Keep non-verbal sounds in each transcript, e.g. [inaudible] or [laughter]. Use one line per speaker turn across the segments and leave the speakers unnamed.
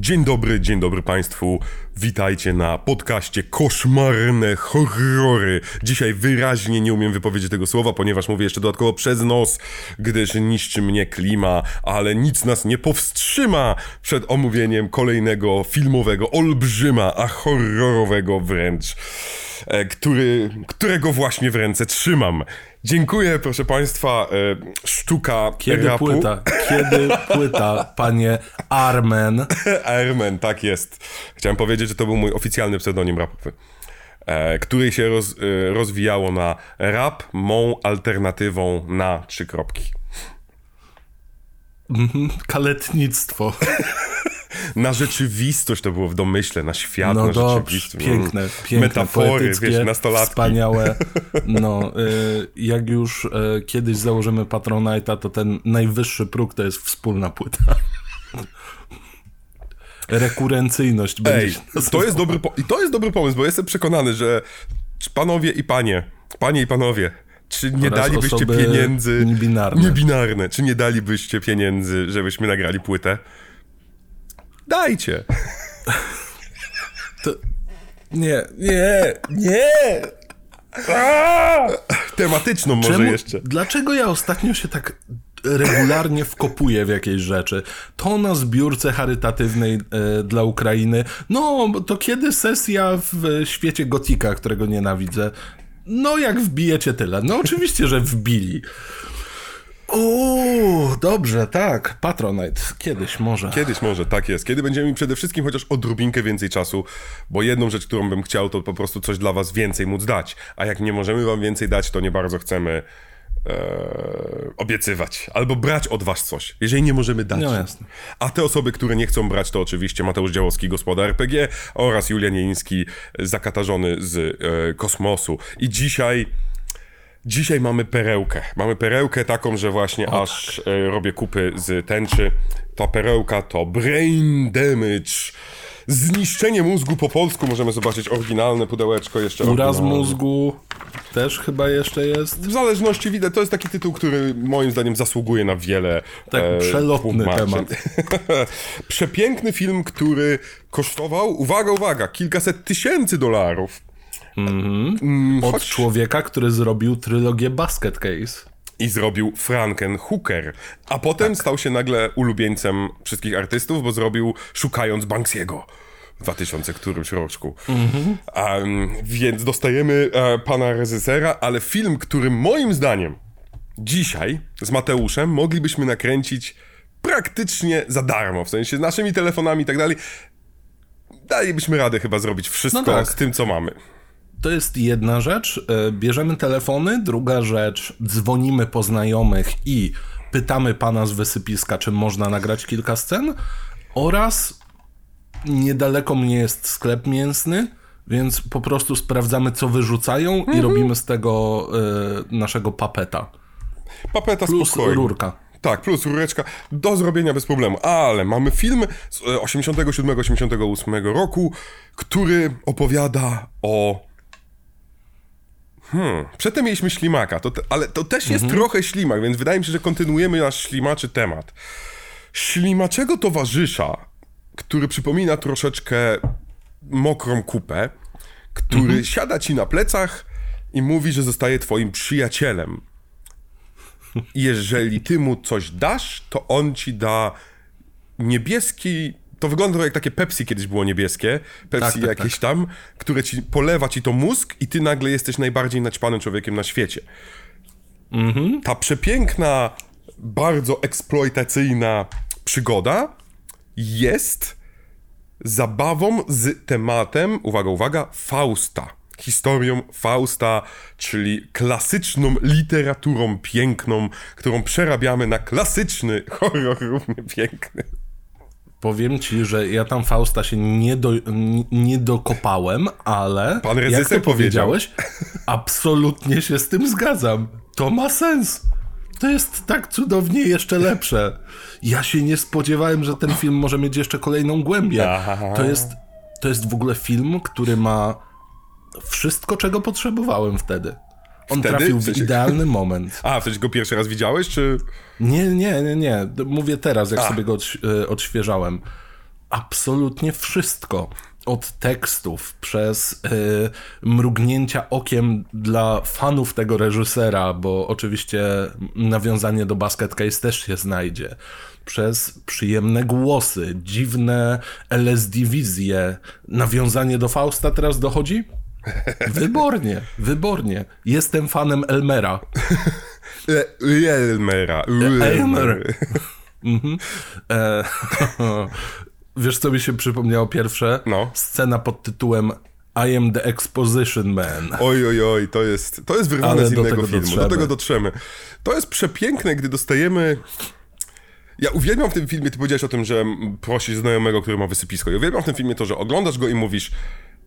Dzień dobry, dzień dobry Państwu. Witajcie na podcaście Koszmarne Horrory. Dzisiaj wyraźnie nie umiem wypowiedzieć tego słowa, ponieważ mówię jeszcze dodatkowo przez nos, gdyż niszczy mnie klima, ale nic nas nie powstrzyma przed omówieniem kolejnego filmowego olbrzyma, a horrorowego wręcz, e, który, którego właśnie w ręce trzymam. Dziękuję, proszę Państwa. E, sztuka
Kiedy
rapu.
płyta? Kiedy płyta, panie Armen? [laughs]
Airman, tak jest. Chciałem powiedzieć, że to był mój oficjalny pseudonim rapowy, e, który się roz, e, rozwijało na rap mą alternatywą na trzy kropki.
Kaletnictwo. [laughs]
Na rzeczywistość to było w domyśle, na świat,
No
na
dobrze,
rzeczywistość.
piękne,
Mm.
piękne,
Metafory,
poetyckie,
wiesz, nastolatki.
wspaniałe. [laughs] No, y, jak już y, kiedyś założymy Patronite'a, to ten najwyższy próg to jest wspólna płyta. [laughs] Rekurencyjność będzie
Ej, to jest dobry po- i to jest dobry pomysł, bo jestem przekonany, że panowie i panie, panie i panowie, czy nie dalibyście pieniędzy...
niebinarne.
Niebinarne. Czy nie dalibyście pieniędzy, żebyśmy nagrali płytę? Dajcie.
To... Nie, nie, nie!
Tematyczną może
Czemu,
jeszcze.
Dlaczego ja ostatnio się tak regularnie wkopuję w jakieś rzeczy? To na zbiórce charytatywnej e, dla Ukrainy. No, to kiedy sesja w świecie gotika, którego nienawidzę? No, jak wbijecie tyle. No, oczywiście, że wbili. Uuu, dobrze, tak. Patronite. Kiedyś może.
Kiedyś może, tak jest. Kiedy będziemy mieli przede wszystkim chociaż odrobinkę więcej czasu, bo jedną rzecz, którą bym chciał, to po prostu coś dla was więcej móc dać. A jak nie możemy wam więcej dać, to nie bardzo chcemy e, obiecywać. Albo brać od was coś, jeżeli nie możemy dać.
No jasne.
A te osoby, które nie chcą brać, to oczywiście Mateusz Działowski, gospoda RPG oraz Julian Jeński, zakatarzony z e, kosmosu. I dzisiaj... Dzisiaj mamy perełkę. Mamy perełkę taką, że właśnie aż e, robię kupy z tęczy. Ta perełka to Brain Damage. Zniszczenie mózgu po polsku. Możemy zobaczyć oryginalne pudełeczko jeszcze.
Uraz mózgu też chyba jeszcze jest.
W zależności widać, to jest taki tytuł, który moim zdaniem zasługuje na wiele.
Tak, przelotny
tłumaczeń.
temat. [laughs]
Przepiękny film, który kosztował, uwaga, uwaga, kilkaset tysięcy dolarów. Mm,
Od
choć-
człowieka, który zrobił trylogię Basket Case.
I zrobił Franken Hooker. A potem stał się nagle ulubieńcem wszystkich artystów, bo zrobił Szukając Banksiego. W 2000 którymś roczku. Em, więc dostajemy e, pana reżysera, ale film, który moim zdaniem dzisiaj z Mateuszem moglibyśmy nakręcić praktycznie za darmo, w sensie z naszymi telefonami i tak dalej. Dalibyśmy radę chyba zrobić wszystko
No tak.
z tym, co mamy.
To jest jedna rzecz. e, Bierzemy telefony. Druga rzecz, dzwonimy po znajomych i pytamy pana z wysypiska, czy można nagrać kilka scen. Oraz niedaleko mnie jest sklep mięsny, więc po prostu sprawdzamy, co wyrzucają
Mhm.
i robimy z tego e, naszego papeta.
Papeta
Plus
spokojnie.
rurka.
Tak, plus rureczka do zrobienia bez problemu. Ale mamy film z e, 87-88 roku, który opowiada o. Hmm, przedtem mieliśmy ślimaka, to te, ale to też jest trochę ślimak, więc wydaje mi się, że kontynuujemy nasz ślimaczy temat. Ślimaczego towarzysza, który przypomina troszeczkę mokrą kupę, który siada ci na plecach i mówi, że zostaje twoim przyjacielem jeżeli ty mu coś dasz, to on ci da niebieski. To wygląda jak takie Pepsi kiedyś było niebieskie. Pepsi
Tak, tak,
jakieś tam, które ci polewa ci to mózg i ty nagle jesteś najbardziej naćpanym człowiekiem na świecie. Ta przepiękna, bardzo eksploitacyjna przygoda jest zabawą z tematem, uwaga, uwaga, Fausta. Historią Fausta, czyli klasyczną literaturą piękną, którą przerabiamy na klasyczny [laughs] horror równie piękny.
Powiem ci, że ja tam Fausta się nie, do, nie dokopałem, ale
Pan
jak
powiedział.
powiedziałeś, absolutnie się z tym zgadzam. To ma sens. To jest tak cudownie jeszcze lepsze. Ja się nie spodziewałem, że ten film może mieć jeszcze kolejną głębię. To jest, to jest w ogóle film, który ma wszystko, czego potrzebowałem wtedy. On
Wtedy?
trafił
W
w
sensie-
idealny moment.
A, w sensie go pierwszy raz widziałeś, czy...
Nie, nie, nie, nie. Mówię teraz, jak
A.
sobie go odś- e, odświeżałem. absolutnie wszystko. Od tekstów, przez y, mrugnięcia okiem dla fanów tego reżysera, bo oczywiście nawiązanie do Basket Case też się znajdzie. Przez przyjemne głosy, dziwne LSD-wizje, nawiązanie do Fausta teraz dochodzi? [laughs] Wybornie, wybornie. Jestem fanem Elmera. [laughs]
Elmera.
Elmer. [laughs] Mhm. E, wiesz, co mi się przypomniało pierwsze?
No.
Scena pod tytułem I am the exposition man.
Oj, oj, oj, to jest, to jest wyrwane
Ale
z innego filmu.
dotrzemy.
Do tego dotrzemy. To jest przepiękne, gdy dostajemy... Ja uwielbiam w tym filmie, ty powiedziałeś o tym, że prosisz znajomego, który ma wysypisko. Ja uwielbiam w tym filmie to, że oglądasz go i mówisz,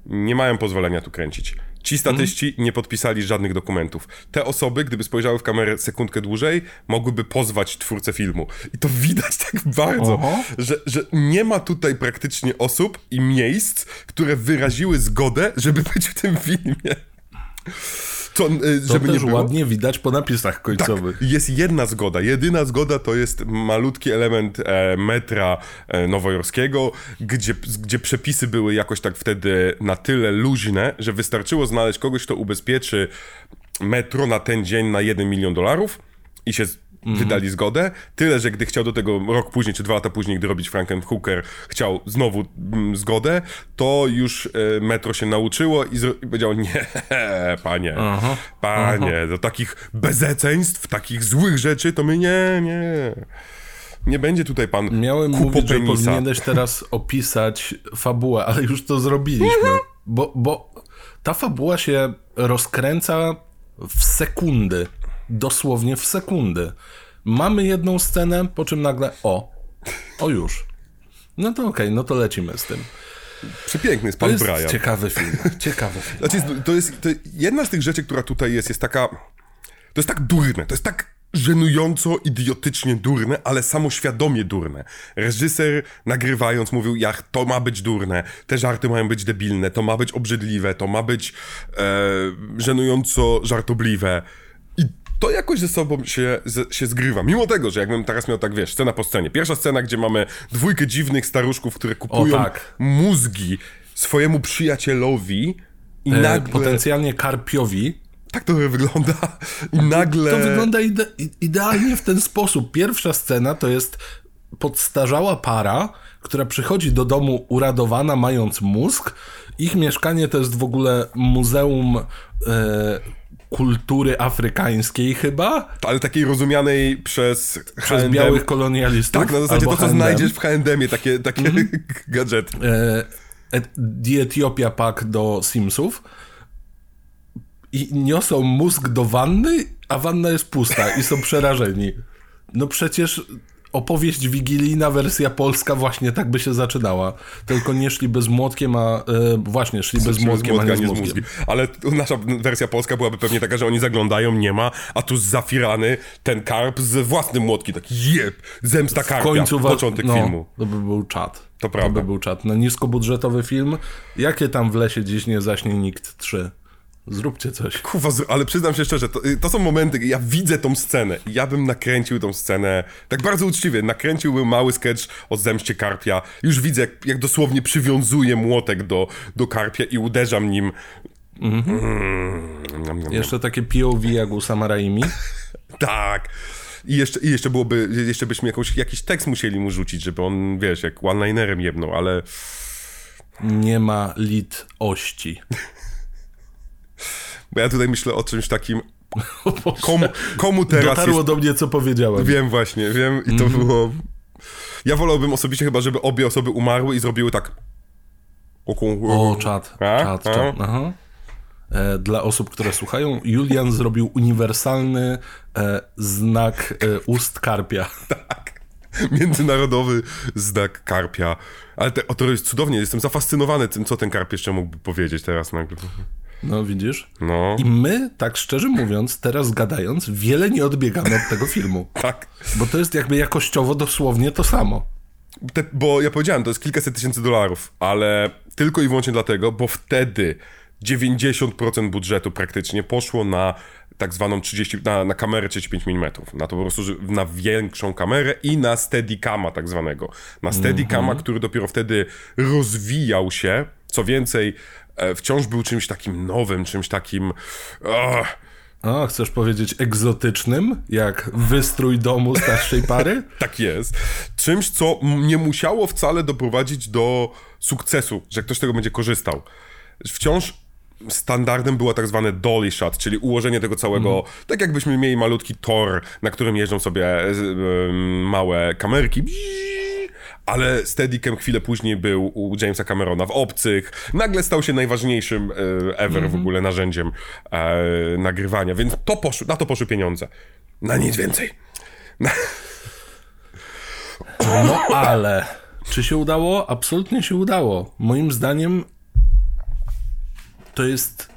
nie mają pozwolenia tu kręcić. Ci statyści nie podpisali żadnych dokumentów. Te osoby, gdyby spojrzały w kamerę sekundkę dłużej, mogłyby pozwać twórcę filmu. I to widać tak bardzo,
Oho.
że, że nie ma tutaj praktycznie osób i miejsc, które wyraziły zgodę, żeby być w tym filmie. To, y,
To
żeby nie
też
było.
ładnie widać po napisach końcowych.
Jest jedna zgoda. Jedyna zgoda to jest malutki element e, metra e, nowojorskiego, gdzie, gdzie przepisy były jakoś tak wtedy na tyle luźne, że wystarczyło znaleźć kogoś, kto ubezpieczy metro na ten dzień na 1 milion dolarów i się z- wydali zgodę. Tyle, że gdy chciał do tego rok później, czy dwa lata później, gdy robić Frankenhooker, chciał znowu mm, zgodę, to już e, metro się nauczyło i, i powiedział, nie, [laughs] panie,
Aha,
panie, do takich bezeceństw, takich złych rzeczy, to my nie, nie. Nie będzie tutaj pan
Miałem
kupo
mówić, że
penisa.
powinieneś teraz opisać fabułę, ale już to zrobiliśmy. Bo, bo ta fabuła się rozkręca w sekundy. Dosłownie w sekundy. Mamy jedną scenę, po czym nagle o, o już. No to okej, no to lecimy z tym.
Przepiękny jest
To
pan
jest
Brian.
ciekawy film. [laughs] Ciekawy film.
Znaczy, to jest, to jedna z tych rzeczy, która tutaj jest, jest taka. To jest tak durne, to jest tak żenująco, idiotycznie durne, ale samoświadomie durne. Reżyser nagrywając mówił, jak to ma być durne, te żarty mają być debilne, to ma być obrzydliwe, to ma być e, żenująco żartobliwe. To jakoś ze sobą się, z, się zgrywa. Mimo tego, że jakbym teraz miał tak, wiesz, scena po scenie. Pierwsza scena, gdzie mamy dwójkę dziwnych staruszków, które kupują
tak.
mózgi swojemu przyjacielowi i
E,
nagle...
Potencjalnie Karpiowi.
Tak to wygląda. I nagle.
To wygląda ide idealnie w ten sposób. Pierwsza scena to jest podstarzała para, która przychodzi do domu uradowana, mając mózg. Ich mieszkanie to jest w ogóle muzeum e, kultury afrykańskiej chyba,
Ale takiej rozumianej przez.
przez białych kolonialistów.
Tak, na zasadzie to, co znajdziesz w HM-ie, takie, takie
Mhm. [laughs]
gadżety.
e, et- The Ethiopia Pack do Simsów i niosą mózg do wanny, a wanna jest pusta i są przerażeni. No przecież opowieść wigilijna, wersja polska właśnie tak by się zaczynała. Tylko nie szli bez młotkiem, a e, właśnie szli bez młotkiem, a nie z mózgiem.
Ale nasza wersja polska byłaby pewnie taka, że oni zaglądają, nie ma, a tu zafirany ten karp z własnym młotkiem. Taki jeb, zemsta
W
karpia.
końcu wa-
Początek
no,
filmu.
To by był czat.
To prawda.
To by był czat. Na niskobudżetowy film. Jakie tam w lesie dziś nie zaśnie nikt 3? Zróbcie coś.
Kuwa, z- ale przyznam się szczerze, to, to są momenty, ja widzę tą scenę. Ja bym nakręcił tą scenę, tak bardzo uczciwie, nakręciłbym mały sketch o zemście karpia. Już widzę, jak, jak dosłownie przywiązuję młotek do, do karpia i uderzam nim. Mm, niam, niam.
Jeszcze takie POV jak u Samaraimi. [laughs]
Tak. I jeszcze, I jeszcze byłoby, jeszcze byśmy jakąś, jakiś tekst musieli mu rzucić, żeby on, wiesz, jak one-linerem jebnął, ale
Nie ma litości. [laughs]
bo ja tutaj myślę o czymś takim, [laughs] komu, komu teraz
Dotarło
jest
do mnie, co powiedziałem.
Wiem właśnie, wiem i to było... Ja wolałbym osobiście chyba, żeby obie osoby umarły i zrobiły tak...
O,
A? A?
czat. Aha. E, Dla osób, które słuchają, Julian zrobił uniwersalny e, znak e, ust karpia. [laughs]
Międzynarodowy znak karpia. Ale te, o, to jest cudownie, jestem zafascynowany tym, co ten karp jeszcze mógłby powiedzieć teraz nagle.
No widzisz?
No,
I my, tak szczerze mówiąc, teraz gadając, wiele nie odbiegamy od tego filmu. [laughs]
tak.
Bo to jest jakby jakościowo dosłownie to samo.
Te, bo ja powiedziałem, to jest kilkaset tysięcy dolarów, ale tylko i wyłącznie dlatego, bo wtedy 90% budżetu praktycznie poszło na tak zwaną 30, na, na kamerę 35 mm, na to po prostu, na większą kamerę i na steadicama tak zwanego. Na steadicama, mm -hmm. który dopiero wtedy rozwijał się, co więcej, wciąż był czymś takim nowym, czymś takim... Oh,
chcesz powiedzieć egzotycznym, jak wystrój domu starszej pary? [laughs]
tak jest. Czymś, co nie musiało wcale doprowadzić do sukcesu, że ktoś z tego będzie korzystał. Wciąż standardem było tak zwane dolly shot, czyli ułożenie tego całego, mm. tak jakbyśmy mieli malutki tor, na którym jeżdżą sobie y, y, małe kamerki ale Steadicam chwilę później był u Jamesa Camerona w Obcych. Nagle stał się najważniejszym e, ever mm -hmm. w mhm. ogóle narzędziem e, nagrywania, więc to na to poszły pieniądze. Na nic więcej. Na...
No ale... Czy się udało? Absolutnie się udało. Moim zdaniem to jest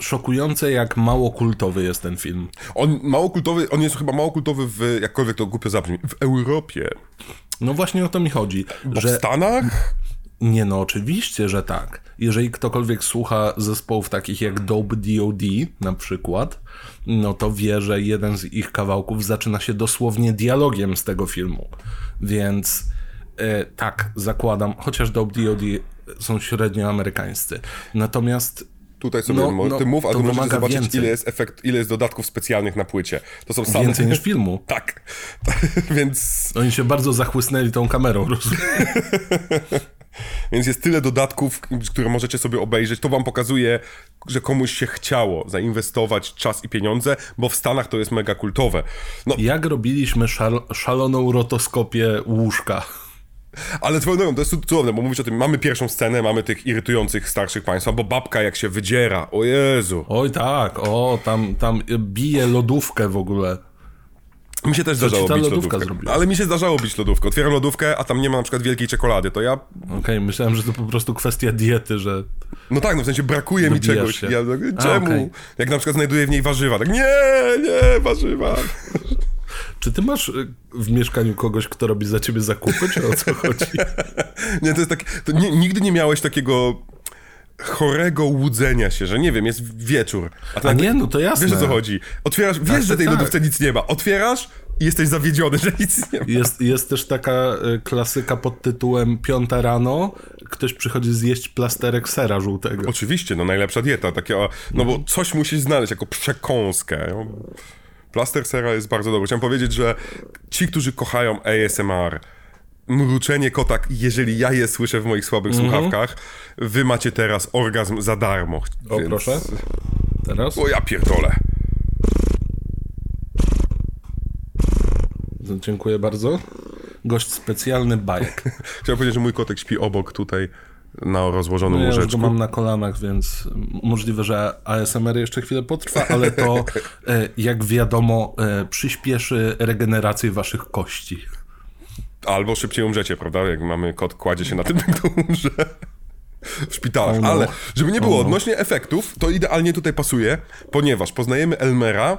szokujące, jak mało kultowy jest ten film.
On mało kultowy, on jest chyba mało kultowy w, jakkolwiek to głupio zabrzmi, w Europie.
No właśnie o to mi chodzi.
Bo że... w Stanach?
Nie no, oczywiście, że tak. Jeżeli ktokolwiek słucha zespołów takich jak Dope D.O.D. na przykład, no to wie, że jeden z ich kawałków zaczyna się dosłownie dialogiem z tego filmu. Więc e, tak, zakładam, chociaż Dope D.O.D. są średnio amerykańscy. Natomiast
Tutaj sobie no, no, ty mów, a tu możecie zobaczyć, ile jest efekt, ile jest dodatków specjalnych na płycie.
To są same... Więcej niż filmu. [laughs]
tak. [laughs] Więc...
Oni się bardzo zachłysnęli tą kamerą, [laughs] rozumiem.
Więc jest tyle dodatków, które możecie sobie obejrzeć. To wam pokazuje, że komuś się chciało zainwestować czas i pieniądze, bo w Stanach to jest mega kultowe.
No. Jak robiliśmy szal szaloną rotoskopię łóżka?
Ale twoją drogą, to jest cudowne, bo mówisz o tym, mamy pierwszą scenę, mamy tych irytujących starszych państwa, bo babka jak się wydziera, o Jezu.
Oj tak, o, tam, tam bije lodówkę w ogóle.
Mi się też Co zdarzało bić lodówkę. Zrobiła? Ale mi się zdarzało bić lodówkę. Otwieram lodówkę, a tam nie ma na przykład wielkiej czekolady, to ja...
Okej, okay, myślałem, że to po prostu kwestia diety, że...
No tak, no w sensie brakuje mi czegoś. Się. Ja tak, czemu? A, okay. Jak na przykład znajduję w niej warzywa, tak nie, nie, warzywa. [laughs]
Czy ty masz y, w mieszkaniu kogoś, kto robi za ciebie zakupy, czy o co [laughs] chodzi?
nie, to jest tak, to nie, nigdy nie miałeś takiego chorego łudzenia się, że nie wiem, jest wieczór.
A, a nie, no to jasne.
Wiesz o co chodzi. Otwierasz, wiesz, tak, że tej tak. lodówce nic nie ma. Otwierasz i jesteś zawiedziony, że nic nie ma.
Jest, jest też taka y, klasyka pod tytułem Piąta rano, ktoś przychodzi zjeść plasterek sera żółtego.
Oczywiście, no najlepsza dieta. Takie, no bo coś musisz znaleźć jako przekąskę. Plaster sera jest bardzo dobry. Chciałem powiedzieć, że ci, którzy kochają ASMR, mruczenie kota, jeżeli ja je słyszę w moich słabych mm -hmm. słuchawkach, wy macie teraz orgazm za darmo.
O, więc... proszę. Teraz?
O, ja pierdolę.
Dziękuję bardzo. Gość specjalny, bajek. [laughs]
Chciałem powiedzieć, że mój kotek śpi obok tutaj na rozłożonym no ja łóżeczku.
Ja go mam na kolanach, więc możliwe, że ASMR jeszcze chwilę potrwa, ale to, [laughs] e, jak wiadomo, e, przyspieszy regenerację waszych kości.
Albo szybciej umrzecie, prawda? Jak mamy kot, kładzie się na tym, [laughs] to umrze w szpitalach. Oh no. Ale żeby nie było, oh no. odnośnie efektów, to idealnie tutaj pasuje, ponieważ poznajemy Elmera,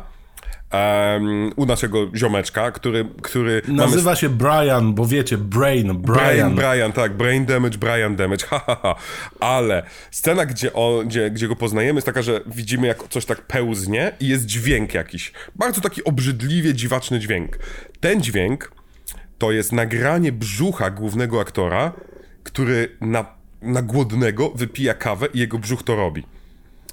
um, u naszego ziomeczka, który... który
Nazywa mamy... się Brian, bo wiecie, Brain, Brian. Brian,
Brian, tak, Brain Damage, Brian Damage, [laughs] ha, ha, ha. Ale scena, gdzie, on, gdzie, gdzie go poznajemy jest taka, że widzimy jak coś tak pełznie i jest dźwięk jakiś. Bardzo taki obrzydliwie dziwaczny dźwięk. Ten dźwięk to jest nagranie brzucha głównego aktora, który na, na głodnego wypija kawę i jego brzuch to robi.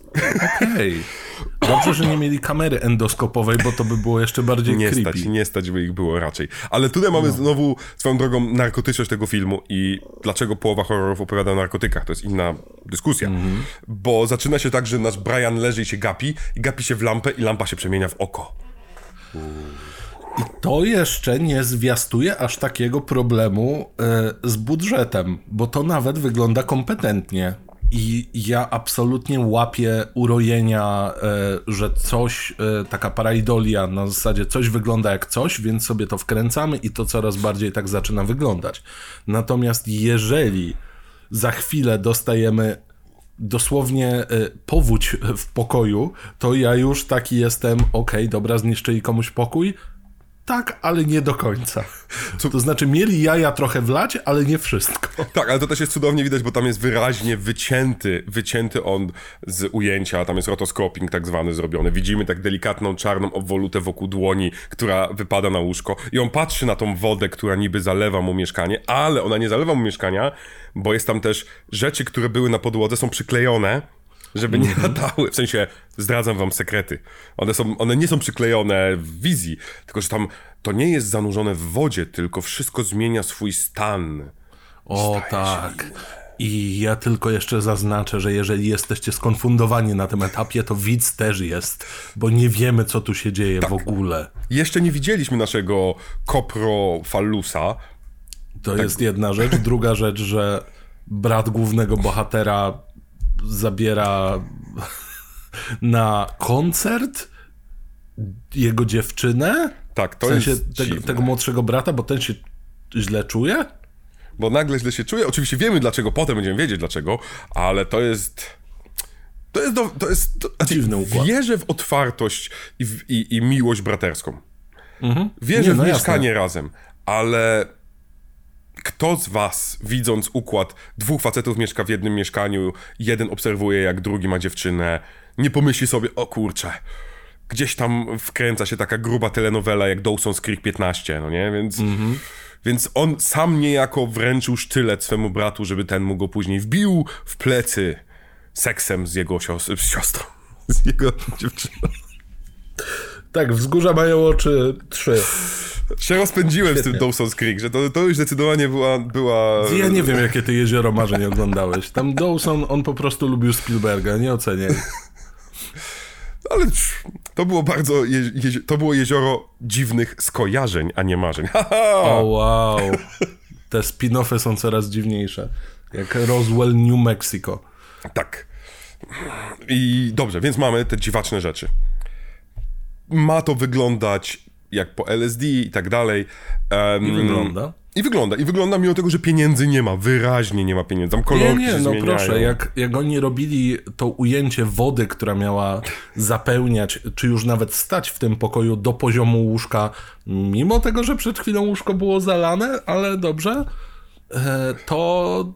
Okej. Okay. [laughs] Dobrze, że nie mieli kamery endoskopowej, bo to by było jeszcze bardziej
nie
creepy.
Stać, nie stać by ich było raczej. Ale tutaj mamy no. znowu swoją drogą narkotyczność tego filmu i dlaczego połowa horrorów opowiada o narkotykach, to jest inna dyskusja. -hmm. Bo zaczyna się tak, że nasz Brian leży i się gapi, i gapi się w lampę i lampa się przemienia w oko.
I to jeszcze nie zwiastuje aż takiego problemu y, z budżetem, bo to nawet wygląda kompetentnie. I ja absolutnie łapię urojenia, e, że coś, e, taka paraidolia na zasadzie coś wygląda jak coś, więc sobie to wkręcamy i to coraz bardziej tak zaczyna wyglądać. Natomiast jeżeli za chwilę dostajemy dosłownie e, powódź w pokoju, to ja już taki jestem, okej, okay, dobra, zniszczyli komuś pokój, tak, ale nie do końca. To znaczy, mieli jaja trochę wlać, ale nie wszystko.
Tak, ale to też jest cudownie widać, bo tam jest wyraźnie wycięty, wycięty on z ujęcia, tam jest rotoscoping tak zwany zrobiony. Widzimy tak delikatną czarną obwolutę wokół dłoni, która wypada na łóżko i on patrzy na tą wodę, która niby zalewa mu mieszkanie, ale ona nie zalewa mu mieszkania, bo jest tam też rzeczy, które były na podłodze, są przyklejone żeby nie mhm. latały. W sensie, zdradzam wam sekrety. One, są, one nie są przyklejone w wizji, tylko że tam to nie jest zanurzone w wodzie, tylko wszystko zmienia swój stan.
O tak. I ja tylko jeszcze zaznaczę, że jeżeli jesteście skonfundowani na tym etapie, to widz też jest, bo nie wiemy, co tu się dzieje tak. w ogóle.
Jeszcze nie widzieliśmy naszego koprofallusa.
To tak. jest jedna rzecz. Druga rzecz, że brat głównego bohatera zabiera na koncert jego dziewczynę.
Tak, to
w sensie
jest
tego, tego młodszego brata, bo ten się źle czuje.
Bo nagle źle się czuje. Oczywiście wiemy dlaczego, potem będziemy wiedzieć dlaczego, ale to jest. To jest. Do, to jest to,
znaczy, Dziwny układ.
Wierzę w otwartość i, w, i, i miłość braterską. Mhm. Wierzę Nie, no w mieszkanie jasne. razem, ale kto z was, widząc układ, dwóch facetów mieszka w jednym mieszkaniu, jeden obserwuje, jak drugi ma dziewczynę, nie pomyśli sobie, o kurczę, gdzieś tam wkręca się taka gruba telenowela jak Dawson's Creek 15, no nie? Więc, mm-hmm. więc on sam niejako wręczył sztylet swemu bratu, żeby ten mu go później wbił w plecy seksem z jego sios- z siostrą, z jego [laughs] dziewczyną.
Tak, wzgórza mają oczy trzy
się rozpędziłem Świetnie. z tym Dawson's Creek, że to, to już zdecydowanie była, była...
Ja nie wiem, jakie ty jezioro marzeń oglądałeś. Tam Dawson, on po prostu lubił Spielberga, nie ocenię. [laughs]
Ale to było bardzo, je, je, to było jezioro dziwnych skojarzeń, a nie marzeń. [laughs]
O oh, wow. Te spin-offy są coraz dziwniejsze. Jak Roswell, New Mexico.
Tak. I dobrze, więc mamy te dziwaczne rzeczy. Ma to wyglądać jak po LSD i tak dalej.
Um, I wygląda.
I wygląda, i wygląda mimo tego, że pieniędzy nie ma, wyraźnie nie ma pieniędzy, tam kolorki nie, nie, no zmieniają. proszę,
jak, jak oni robili to ujęcie wody, która miała zapełniać, czy już nawet stać w tym pokoju do poziomu łóżka, mimo tego, że przed chwilą łóżko było zalane, ale dobrze, e, to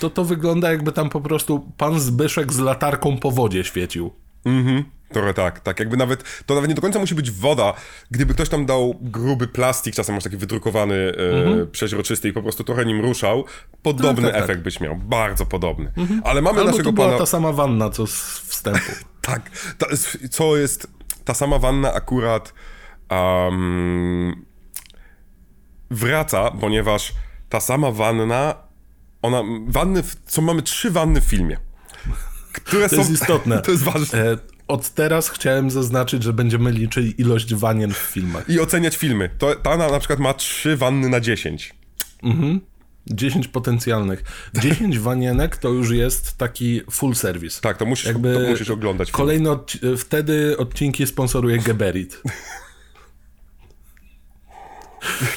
to, to wygląda jakby tam po prostu pan Zbyszek z latarką po wodzie świecił.
Mhm. Trochę tak, tak. Jakby nawet, to nawet nie do końca musi być woda. Gdyby ktoś tam dał gruby plastik, czasem masz taki wydrukowany, e, mhm. przeźroczysty i po prostu trochę nim ruszał, podobny tak, tak, efekt tak. byś miał. Bardzo podobny. Mhm. Ale mamy
Albo
naszego
to była ta sama wanna, co z wstępu. [laughs]
tak. Ta, co jest, ta sama wanna akurat um, wraca, ponieważ ta sama wanna, ona, wanny, co mamy trzy wanny w filmie.
Które to są, jest istotne. [laughs]
To jest ważne.
Od teraz chciałem zaznaczyć, że będziemy liczyli ilość wanien w filmach.
I oceniać filmy. To, ta na, na przykład ma 3 wanny na 10.
Mhm. 10 potencjalnych. 10 wanienek to już jest taki full service.
Tak, to musisz, Jakby to musisz oglądać.
Kolejno od, wtedy odcinki sponsoruje Geberit.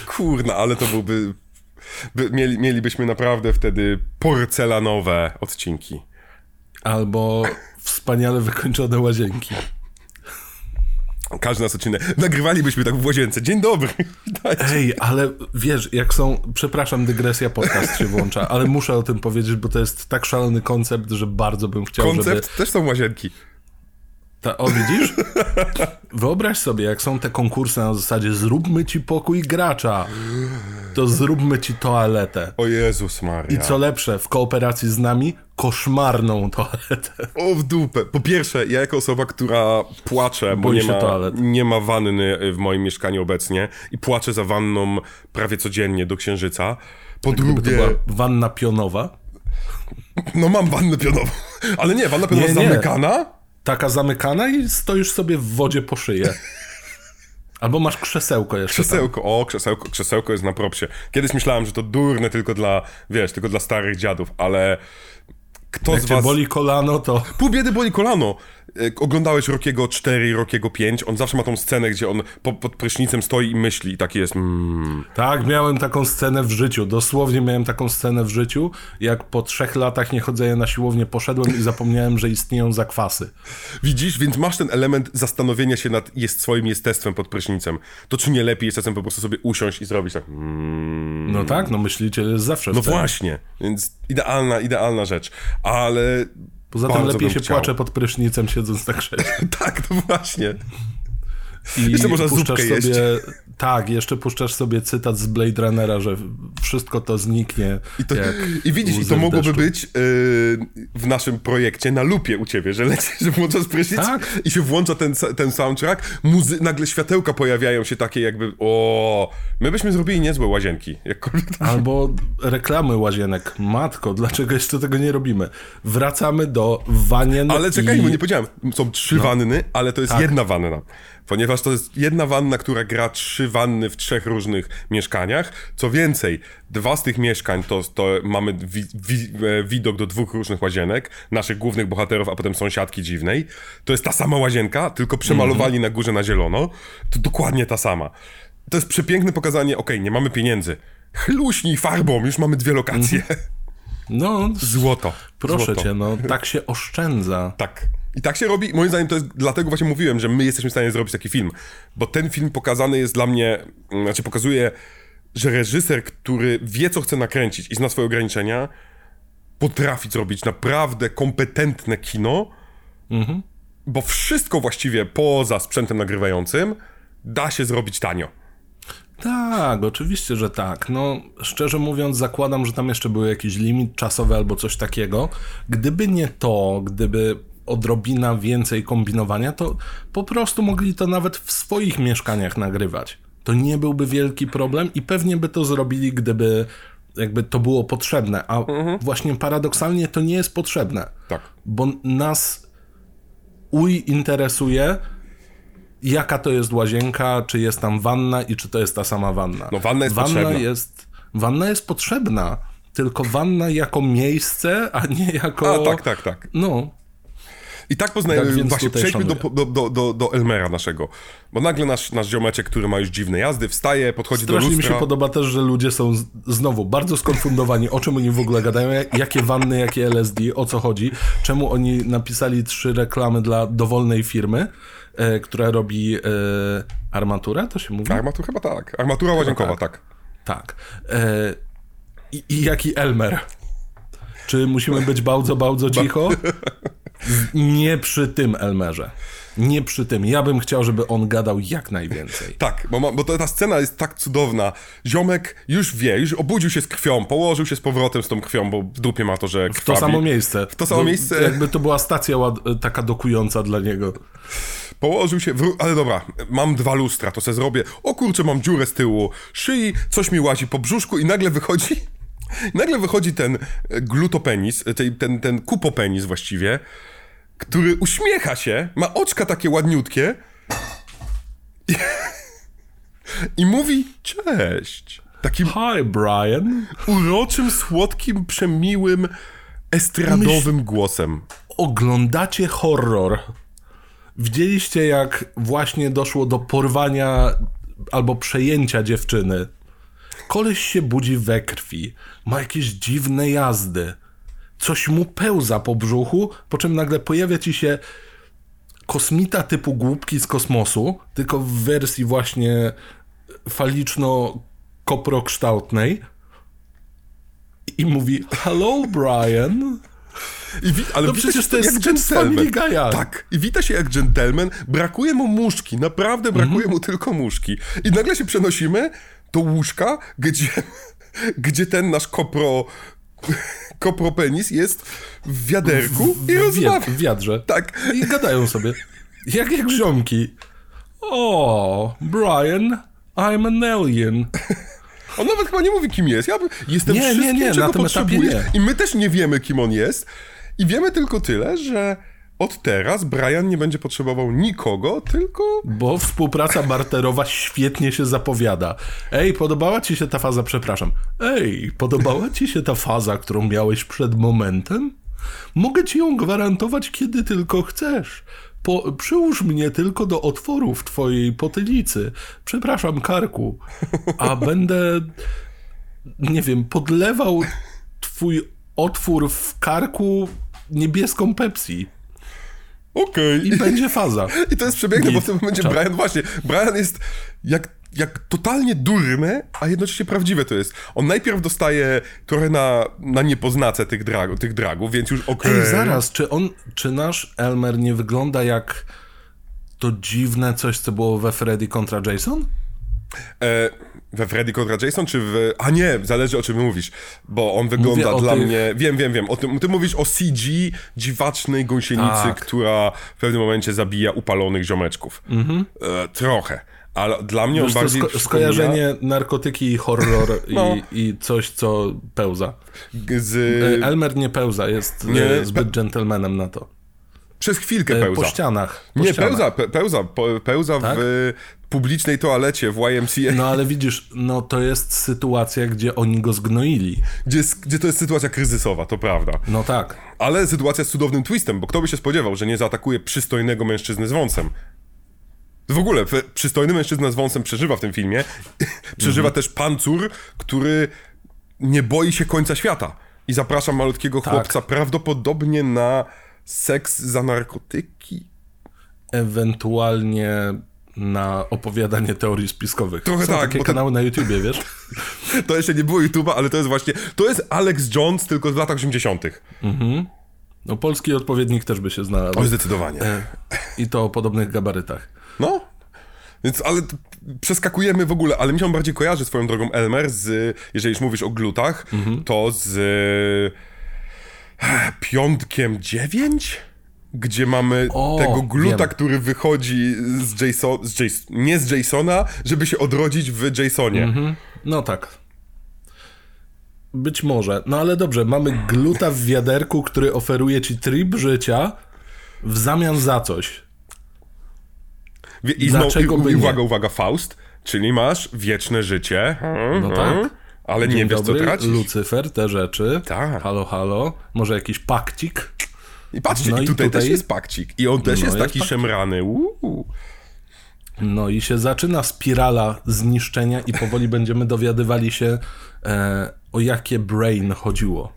[laughs]
Kurna, ale to byłby... By, mieli, mielibyśmy naprawdę wtedy porcelanowe odcinki.
Albo wspaniale wykończone łazienki.
Każdy nas odcinek. Nagrywalibyśmy tak w łazience. Dzień dobry.
Ej, ale wiesz, jak są. Przepraszam, dygresja podcast się włącza, ale muszę o tym powiedzieć, bo to jest tak szalony koncept, że bardzo bym chciał.
Koncept
żeby...
też są łazienki.
Ta, o, widzisz? Wyobraź sobie, jak są te konkursy na zasadzie zróbmy ci pokój gracza, to zróbmy ci toaletę.
O Jezus Maria.
I co lepsze, w kooperacji z nami, koszmarną toaletę.
O, w dupę. Po pierwsze, ja jako osoba, która płacze, bo nie ma, nie ma wanny w moim mieszkaniu obecnie i płaczę za wanną prawie codziennie do księżyca. Po
tak drugie... To była wanna pionowa?
No mam wannę pionową. [laughs] Ale nie, wanna pionowa nie, zamykana?
Taka zamykana i stoisz sobie w wodzie po szyję. Albo masz krzesełko jeszcze.
Krzesełko, tam. o, krzesełko, krzesełko jest na propsie. Kiedyś myślałem, że to durne tylko dla, wiesz, tylko dla starych dziadów, ale kto
Jak
z was...
boli kolano, to...
Pół biedy boli kolano. E, oglądałeś Rokiego 4 i Rokiego 5, on zawsze ma tą scenę, gdzie on po, pod prysznicem stoi i myśli i taki jest mm.
Tak, miałem taką scenę w życiu, dosłownie miałem taką scenę w życiu, jak po trzech latach niechodzenia na siłownię poszedłem i zapomniałem, że istnieją zakwasy.
Widzisz, więc masz ten element zastanowienia się nad jest swoim jestestwem pod prysznicem. To czy nie lepiej jest czasem po prostu sobie usiąść i zrobić tak mm.
No tak, no myśliciel jest zawsze
No właśnie, więc idealna, idealna rzecz, ale...
Poza tym
bardzo
lepiej się
chciał.
płacze pod prysznicem siedząc na krześle. [laughs]
Tak, no właśnie.
I
Jeszcze można
puszczasz sobie,
jeść.
Tak, jeszcze puszczasz sobie cytat z Blade Runnera, że wszystko to zniknie.
I, to, I widzisz, i to mogłoby być yy, w naszym projekcie na lupie u ciebie, że lecisz, że włączasz prysznic
Tak.
i się włącza ten, ten soundtrack, muzy- nagle światełka pojawiają się takie jakby, o, my byśmy zrobili niezłe łazienki. Jakkolwiek
Albo reklamy łazienek. Matko, dlaczego jeszcze tego nie robimy? Wracamy do wanien
Ale czekaj,
i...
bo nie powiedziałem, są trzy wanny, ale to jest
Tak.
jedna wanna. Ponieważ to jest jedna wanna, która gra trzy wanny w trzech różnych mieszkaniach. Co więcej, dwa z tych mieszkań to, to mamy wi- wi- e, widok do dwóch różnych łazienek, naszych głównych bohaterów, a potem sąsiadki dziwnej. To jest ta sama łazienka, tylko przemalowali na górze na zielono. To dokładnie ta sama. To jest przepiękne pokazanie, okej, nie mamy pieniędzy. Chluśnij farbą, już mamy dwie lokacje.
No,
Złoto.
proszę
Złoto.
cię, no, tak się oszczędza.
Tak. I tak się robi. Moim zdaniem to jest dlatego właśnie mówiłem, że my jesteśmy w stanie zrobić taki film. Bo ten film pokazany jest dla mnie, mm, znaczy pokazuje, że reżyser, który wie, co chce nakręcić i zna swoje ograniczenia, potrafi zrobić naprawdę kompetentne kino, bo wszystko właściwie poza sprzętem nagrywającym da się zrobić tanio.
Tak, oczywiście, że tak. No, szczerze mówiąc, zakładam, że tam jeszcze był jakiś limit czasowy albo coś takiego. Gdyby nie to, gdyby odrobina więcej kombinowania, to po prostu mogli to nawet w swoich mieszkaniach nagrywać. To nie byłby wielki problem i pewnie by to zrobili, gdyby jakby to było potrzebne. A właśnie paradoksalnie to nie jest potrzebne.
Tak.
Bo nas uj interesuje, jaka to jest łazienka, czy jest tam wanna i czy to jest ta sama wanna.
No, wanna jest
wanna
potrzebna.
Jest, wanna jest potrzebna, tylko wanna jako miejsce, a nie jako...
A, tak, tak, tak.
No,
I tak poznajemy,
Tak
właśnie przejdźmy do, do, do, do, do Elmera naszego. Bo nagle nasz, nasz ziomeczek, który ma już dziwne jazdy, wstaje, podchodzi do
strasznie mi
lustra.
się podoba też, że ludzie są z, znowu bardzo skonfundowani, o czym oni w ogóle gadają, jak- jakie wanny, jakie LSD, o co chodzi, czemu oni napisali trzy reklamy dla dowolnej firmy, e, która robi e, armaturę, to się mówi?
Armatura chyba tak. Armatura łazienkowa,
tak.
tak.
Tak. E, i, I jaki Elmer? Czy musimy być bardzo, bardzo cicho? [laughs] Nie przy tym Elmerze. Nie przy tym. Ja bym chciał, żeby on gadał jak najwięcej. [laughs]
Tak, bo, bo ta scena jest tak cudowna. Ziomek już wie, już obudził się z krwią, położył się z powrotem z tą krwią, bo w dupie ma to, że
W to
krwawi.
samo miejsce. W
to samo miejsce.
Jakby to była stacja taka dokująca dla niego.
Położył się, ale dobra, mam dwa lustra, to se zrobię. O kurczę, mam dziurę z tyłu szyi, coś mi łazi po brzuszku i nagle wychodzi, [laughs] nagle wychodzi ten e, glutopenis, e, ten, ten kupopenis właściwie, który uśmiecha się, ma oczka takie ładniutkie i, [laughs] i mówi cześć. Takim
Hi, Brian.
uroczym, słodkim, przemiłym, estradowym głosem.
Oglądacie horror. Widzieliście, jak właśnie doszło do porwania albo przejęcia dziewczyny. Koleś się budzi we krwi, ma jakieś dziwne jazdy. Coś mu pełza po brzuchu, po czym nagle pojawia ci się kosmita typu głupki z kosmosu, tylko w wersji właśnie faliczno-koprokształtnej. I mówi, hello Brian.
I wi- ale
No przecież to jest
jak. Tak. I wita się jak dżentelmen. Brakuje mu muszki. Naprawdę brakuje
Mhm.
mu tylko muszki. I nagle się przenosimy do łóżka, gdzie, [laughs] gdzie ten nasz kopro... Kopropenis jest w wiaderku i
w,
rozmawia.
wiad- w wiadrze.
Tak.
I gadają sobie. Jak jak ziomki. O, Brian, I'm an alien. [laughs]
On nawet chyba nie mówi, kim jest. Ja jestem
Nie, nie,
wszystkim,
nie,
czego
na tym
potrzebujesz.
nie.
I my też nie wiemy, kim on jest. I wiemy tylko tyle, że od teraz Brian nie będzie potrzebował nikogo, tylko
Bo współpraca barterowa świetnie się zapowiada. Ej, podobała ci się ta faza, przepraszam. Ej, podobała ci się ta faza, którą miałeś przed momentem? Mogę ci ją gwarantować, kiedy tylko chcesz. Po, przyłóż mnie tylko do otworu w twojej potylicy. Przepraszam, karku. A będę, nie wiem, podlewał twój otwór w karku niebieską Pepsi.
Okej. Okay.
I będzie faza. [laughs]
I to jest przepiękne, bo w tym momencie Czas. Brian właśnie, Brian jest jak, jak totalnie durny, a jednocześnie prawdziwe to jest. On najpierw dostaje trochę na, na niepoznacę tych, drag, tych dragów, więc już okej. Okay.
Ej, zaraz, czy on, czy nasz Elmer nie wygląda jak to dziwne coś, co było we Freddy kontra Jason?
E, we Freddy kontra Jason, czy w... A nie, zależy o czym mówisz, bo on wygląda dla tych... mnie... Wiem, wiem, wiem. O tym, ty mówisz o CG dziwacznej gąsienicy, tak. która w pewnym momencie zabija upalonych ziomeczków. Mhm. E, trochę. Ale dla mnie Wiesz, on bardziej sko
skojarzenie narkotyki i horror [laughs] no. i, i, coś, co pełza. Z... E, Elmer nie pełza, jest nie, e, zbyt dżentelmenem na to.
Przez chwilkę pełza.
Po ścianach. Po
nie,
ścianach.
pełza, pe, pełza, pełza tak? w publicznej toalecie w YMCA.
No ale widzisz, no to jest sytuacja, gdzie oni go zgnoili.
Gdzie, gdzie to jest sytuacja kryzysowa, to prawda.
No tak.
Ale sytuacja z cudownym twistem, bo kto by się spodziewał, że nie zaatakuje przystojnego mężczyzny z wąsem. W ogóle przystojny mężczyzna z wąsem przeżywa w tym filmie. [laughs] przeżywa mhm. też pancur, który nie boi się końca świata. I zaprasza malutkiego tak. chłopca prawdopodobnie na seks za narkotyki.
Ewentualnie na opowiadanie teorii spiskowych.
Trochę
Są
tak.
takie kanały na YouTubie, wiesz? [laughs]
to jeszcze nie było YouTube'a, ale to jest właśnie, to jest Alex Jones tylko w latach 80. Mhm.
No polski odpowiednik też by się znalazł.
Oj, zdecydowanie. E,
I to o podobnych gabarytach.
No, więc, ale przeskakujemy w ogóle, ale mi się on bardziej kojarzy swoją drogą Elmer z, jeżeli już mówisz o glutach, mhm. to z e, piątkiem 9? Gdzie mamy o, tego gluta, wiem. który wychodzi z Jason, z Jason, nie z Jasona, żeby się odrodzić w Jasonie. Mhm.
No tak. Być może. No ale dobrze, mamy gluta w wiaderku, który oferuje ci tryb życia w zamian za coś.
I Dlaczego znowu, i, uwaga, nie? uwaga, Faust, czyli masz wieczne życie.
No tak.
Ale Dzień nie wiesz, dobry, co tracisz.
Lucyfer, te rzeczy. Tak. Halo, halo. Może jakiś pakcik?
I patrzcie, no i tutaj, tutaj, też jest pakcik. I on też no jest taki szemrany. Uuu.
No i się zaczyna spirala zniszczenia i powoli będziemy dowiadywali się e, o jakie brain chodziło.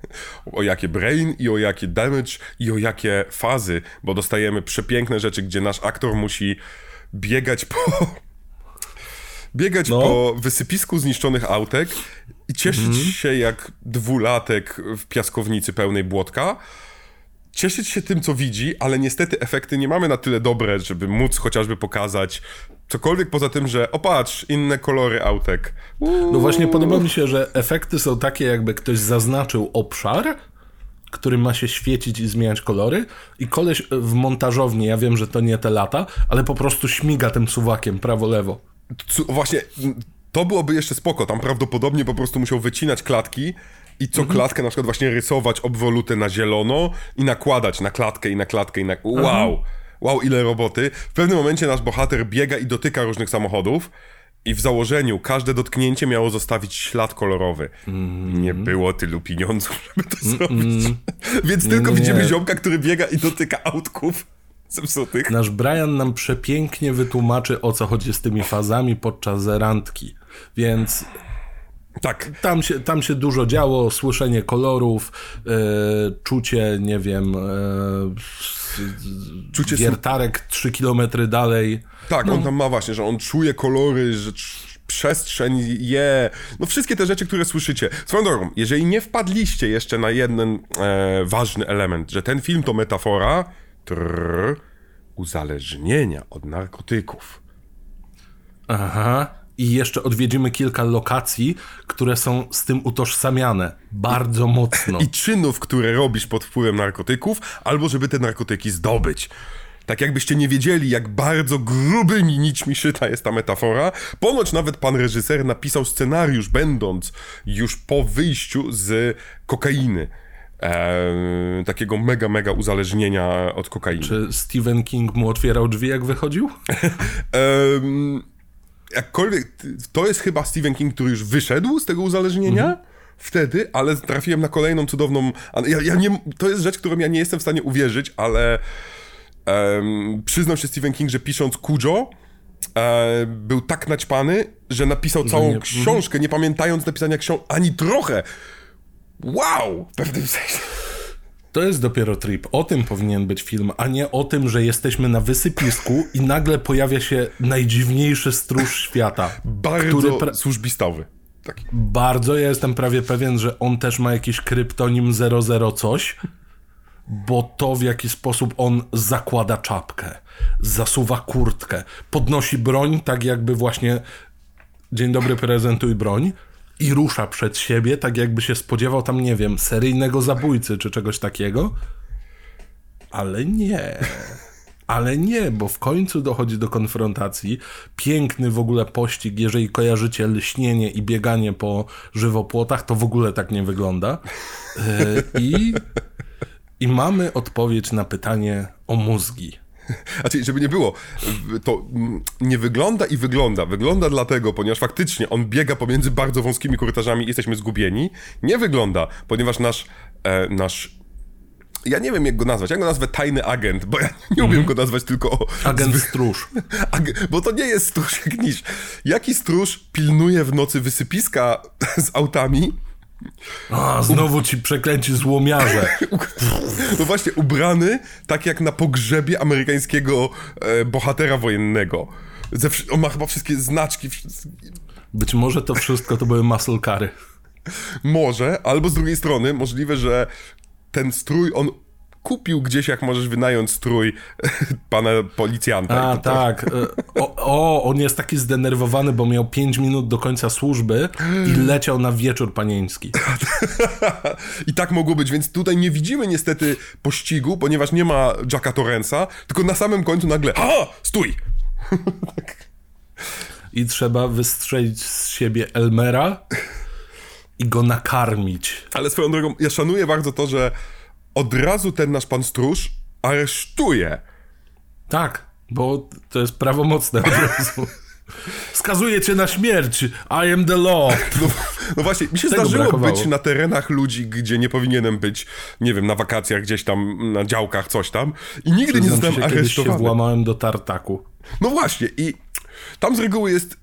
O jakie brain i o jakie damage i o jakie fazy, bo dostajemy przepiękne rzeczy, gdzie nasz aktor musi biegać po... [laughs] biegać no. po wysypisku zniszczonych autek i cieszyć mm się jak dwulatek w piaskownicy pełnej błotka, cieszyć się tym, co widzi, ale niestety efekty nie mamy na tyle dobre, żeby móc chociażby pokazać cokolwiek poza tym, że opatrz, inne kolory autek.
Uuu. No właśnie podoba mi się, że efekty są takie, jakby ktoś zaznaczył obszar, który ma się świecić i zmieniać kolory i koleś w montażowni, ja wiem, że to nie te lata, ale po prostu śmiga tym suwakiem prawo-lewo.
Właśnie, to byłoby jeszcze spoko, tam prawdopodobnie po prostu musiał wycinać klatki i co mhm. klatkę na przykład właśnie rysować obwolutę na zielono i nakładać na klatkę i na klatkę i na... Wow! Mhm. Wow, ile roboty. W pewnym momencie nasz bohater biega i dotyka różnych samochodów i w założeniu każde dotknięcie miało zostawić ślad kolorowy. Mm. Nie było tylu pieniądzów, żeby to mm zrobić. [laughs] Więc nie, tylko nie, widzimy nie. ziomka, który biega i dotyka autków [laughs] zepsutych.
Nasz Brian nam przepięknie wytłumaczy, o co chodzi z tymi fazami podczas randki. Więc tak. Tam się, tam się dużo działo, słyszenie kolorów, e, czucie, nie wiem, e, czucie wiertarek 3 kilometry dalej.
Tak, no. on tam ma właśnie, że on czuje kolory, że przestrzeń je, no wszystkie te rzeczy, które słyszycie. Swoją drogą, jeżeli nie wpadliście jeszcze na jeden e, ważny element, że ten film to metafora trrr, uzależnienia od narkotyków.
Aha i jeszcze odwiedzimy kilka lokacji, które są z tym utożsamiane bardzo mocno. [laughs]
I czynów, które robisz pod wpływem narkotyków, albo żeby te narkotyki zdobyć. Tak jakbyście nie wiedzieli, jak bardzo grubymi nićmi szyta jest ta metafora, ponoć nawet pan reżyser napisał scenariusz, będąc już po wyjściu z kokainy. Eee, takiego mega, mega uzależnienia od kokainy.
Czy Stephen King mu otwierał drzwi, jak wychodził? [laughs]
eee, jakkolwiek, to jest chyba Stephen King, który już wyszedł z tego uzależnienia, mhm. wtedy, ale trafiłem na kolejną cudowną... Ja, ja nie, to jest rzecz, którą ja nie jestem w stanie uwierzyć, ale um, przyznał się Stephen King, że pisząc Cujo e, był tak naćpany, że napisał całą nie, książkę, nie pamiętając napisania książki ani trochę. Wow! W pewnym sensie.
To jest dopiero trip. O tym powinien być film, a nie o tym, że jesteśmy na wysypisku i nagle pojawia się najdziwniejszy stróż świata.
Bardzo który pra... służbistowy.
Taki. Bardzo, ja jestem prawie pewien, że on też ma jakiś kryptonim 00 coś, bo to w jaki sposób on zakłada czapkę, zasuwa kurtkę, podnosi broń, tak jakby właśnie dzień dobry, prezentuj broń, i rusza przed siebie, tak jakby się spodziewał tam, nie wiem, seryjnego zabójcy czy czegoś takiego. Ale nie. Ale nie, bo w końcu dochodzi do konfrontacji. Piękny w ogóle pościg, jeżeli kojarzycie lśnienie i bieganie po żywopłotach, to w ogóle tak nie wygląda. E, I, i mamy odpowiedź na pytanie o mózgi. [laughs]
Znaczy, żeby nie było, to nie wygląda i wygląda. Wygląda dlatego, ponieważ faktycznie on biega pomiędzy bardzo wąskimi korytarzami i jesteśmy zgubieni. Nie wygląda, ponieważ nasz, e, nasz ja nie wiem jak go nazwać, ja go nazwę tajny agent, bo ja nie umiem mm. go nazwać tylko...
Agent stróż. [laughs]
Ag... Bo to nie jest stróż jak niż. Jaki stróż pilnuje w nocy wysypiska z autami
a, znowu ci przeklęci złomiarze.
No właśnie, ubrany tak jak na pogrzebie amerykańskiego e, bohatera wojennego. Ze, on ma chyba wszystkie znaczki.
Być może to wszystko to były muscle cary.
Może, albo z drugiej strony możliwe, że ten strój on kupił gdzieś, jak możesz wynająć strój [laughs] pana policjanta.
A, tak. E, o, o, on jest taki zdenerwowany, bo miał 5 minut do końca służby i [gasps] leciał na wieczór panieński.
I tak mogło być, więc tutaj nie widzimy niestety pościgu, ponieważ nie ma Jacka Torrensa, tylko na samym końcu nagle ha, stój!
I trzeba wystrzelić z siebie Elmera i go nakarmić.
Ale swoją drogą, ja szanuję bardzo to, że od razu ten nasz pan stróż aresztuje.
Tak, bo to jest prawomocne od razu. Skazuje cię na śmierć. I am the law.
No, no właśnie, mi się Tego zdarzyło brakowało. być na terenach ludzi, gdzie nie powinienem być, nie wiem, na wakacjach gdzieś tam, na działkach, coś tam. I nigdy Przyznam nie zostałem się, aresztowany.
się włamałem do tartaku.
No właśnie, i tam z reguły jest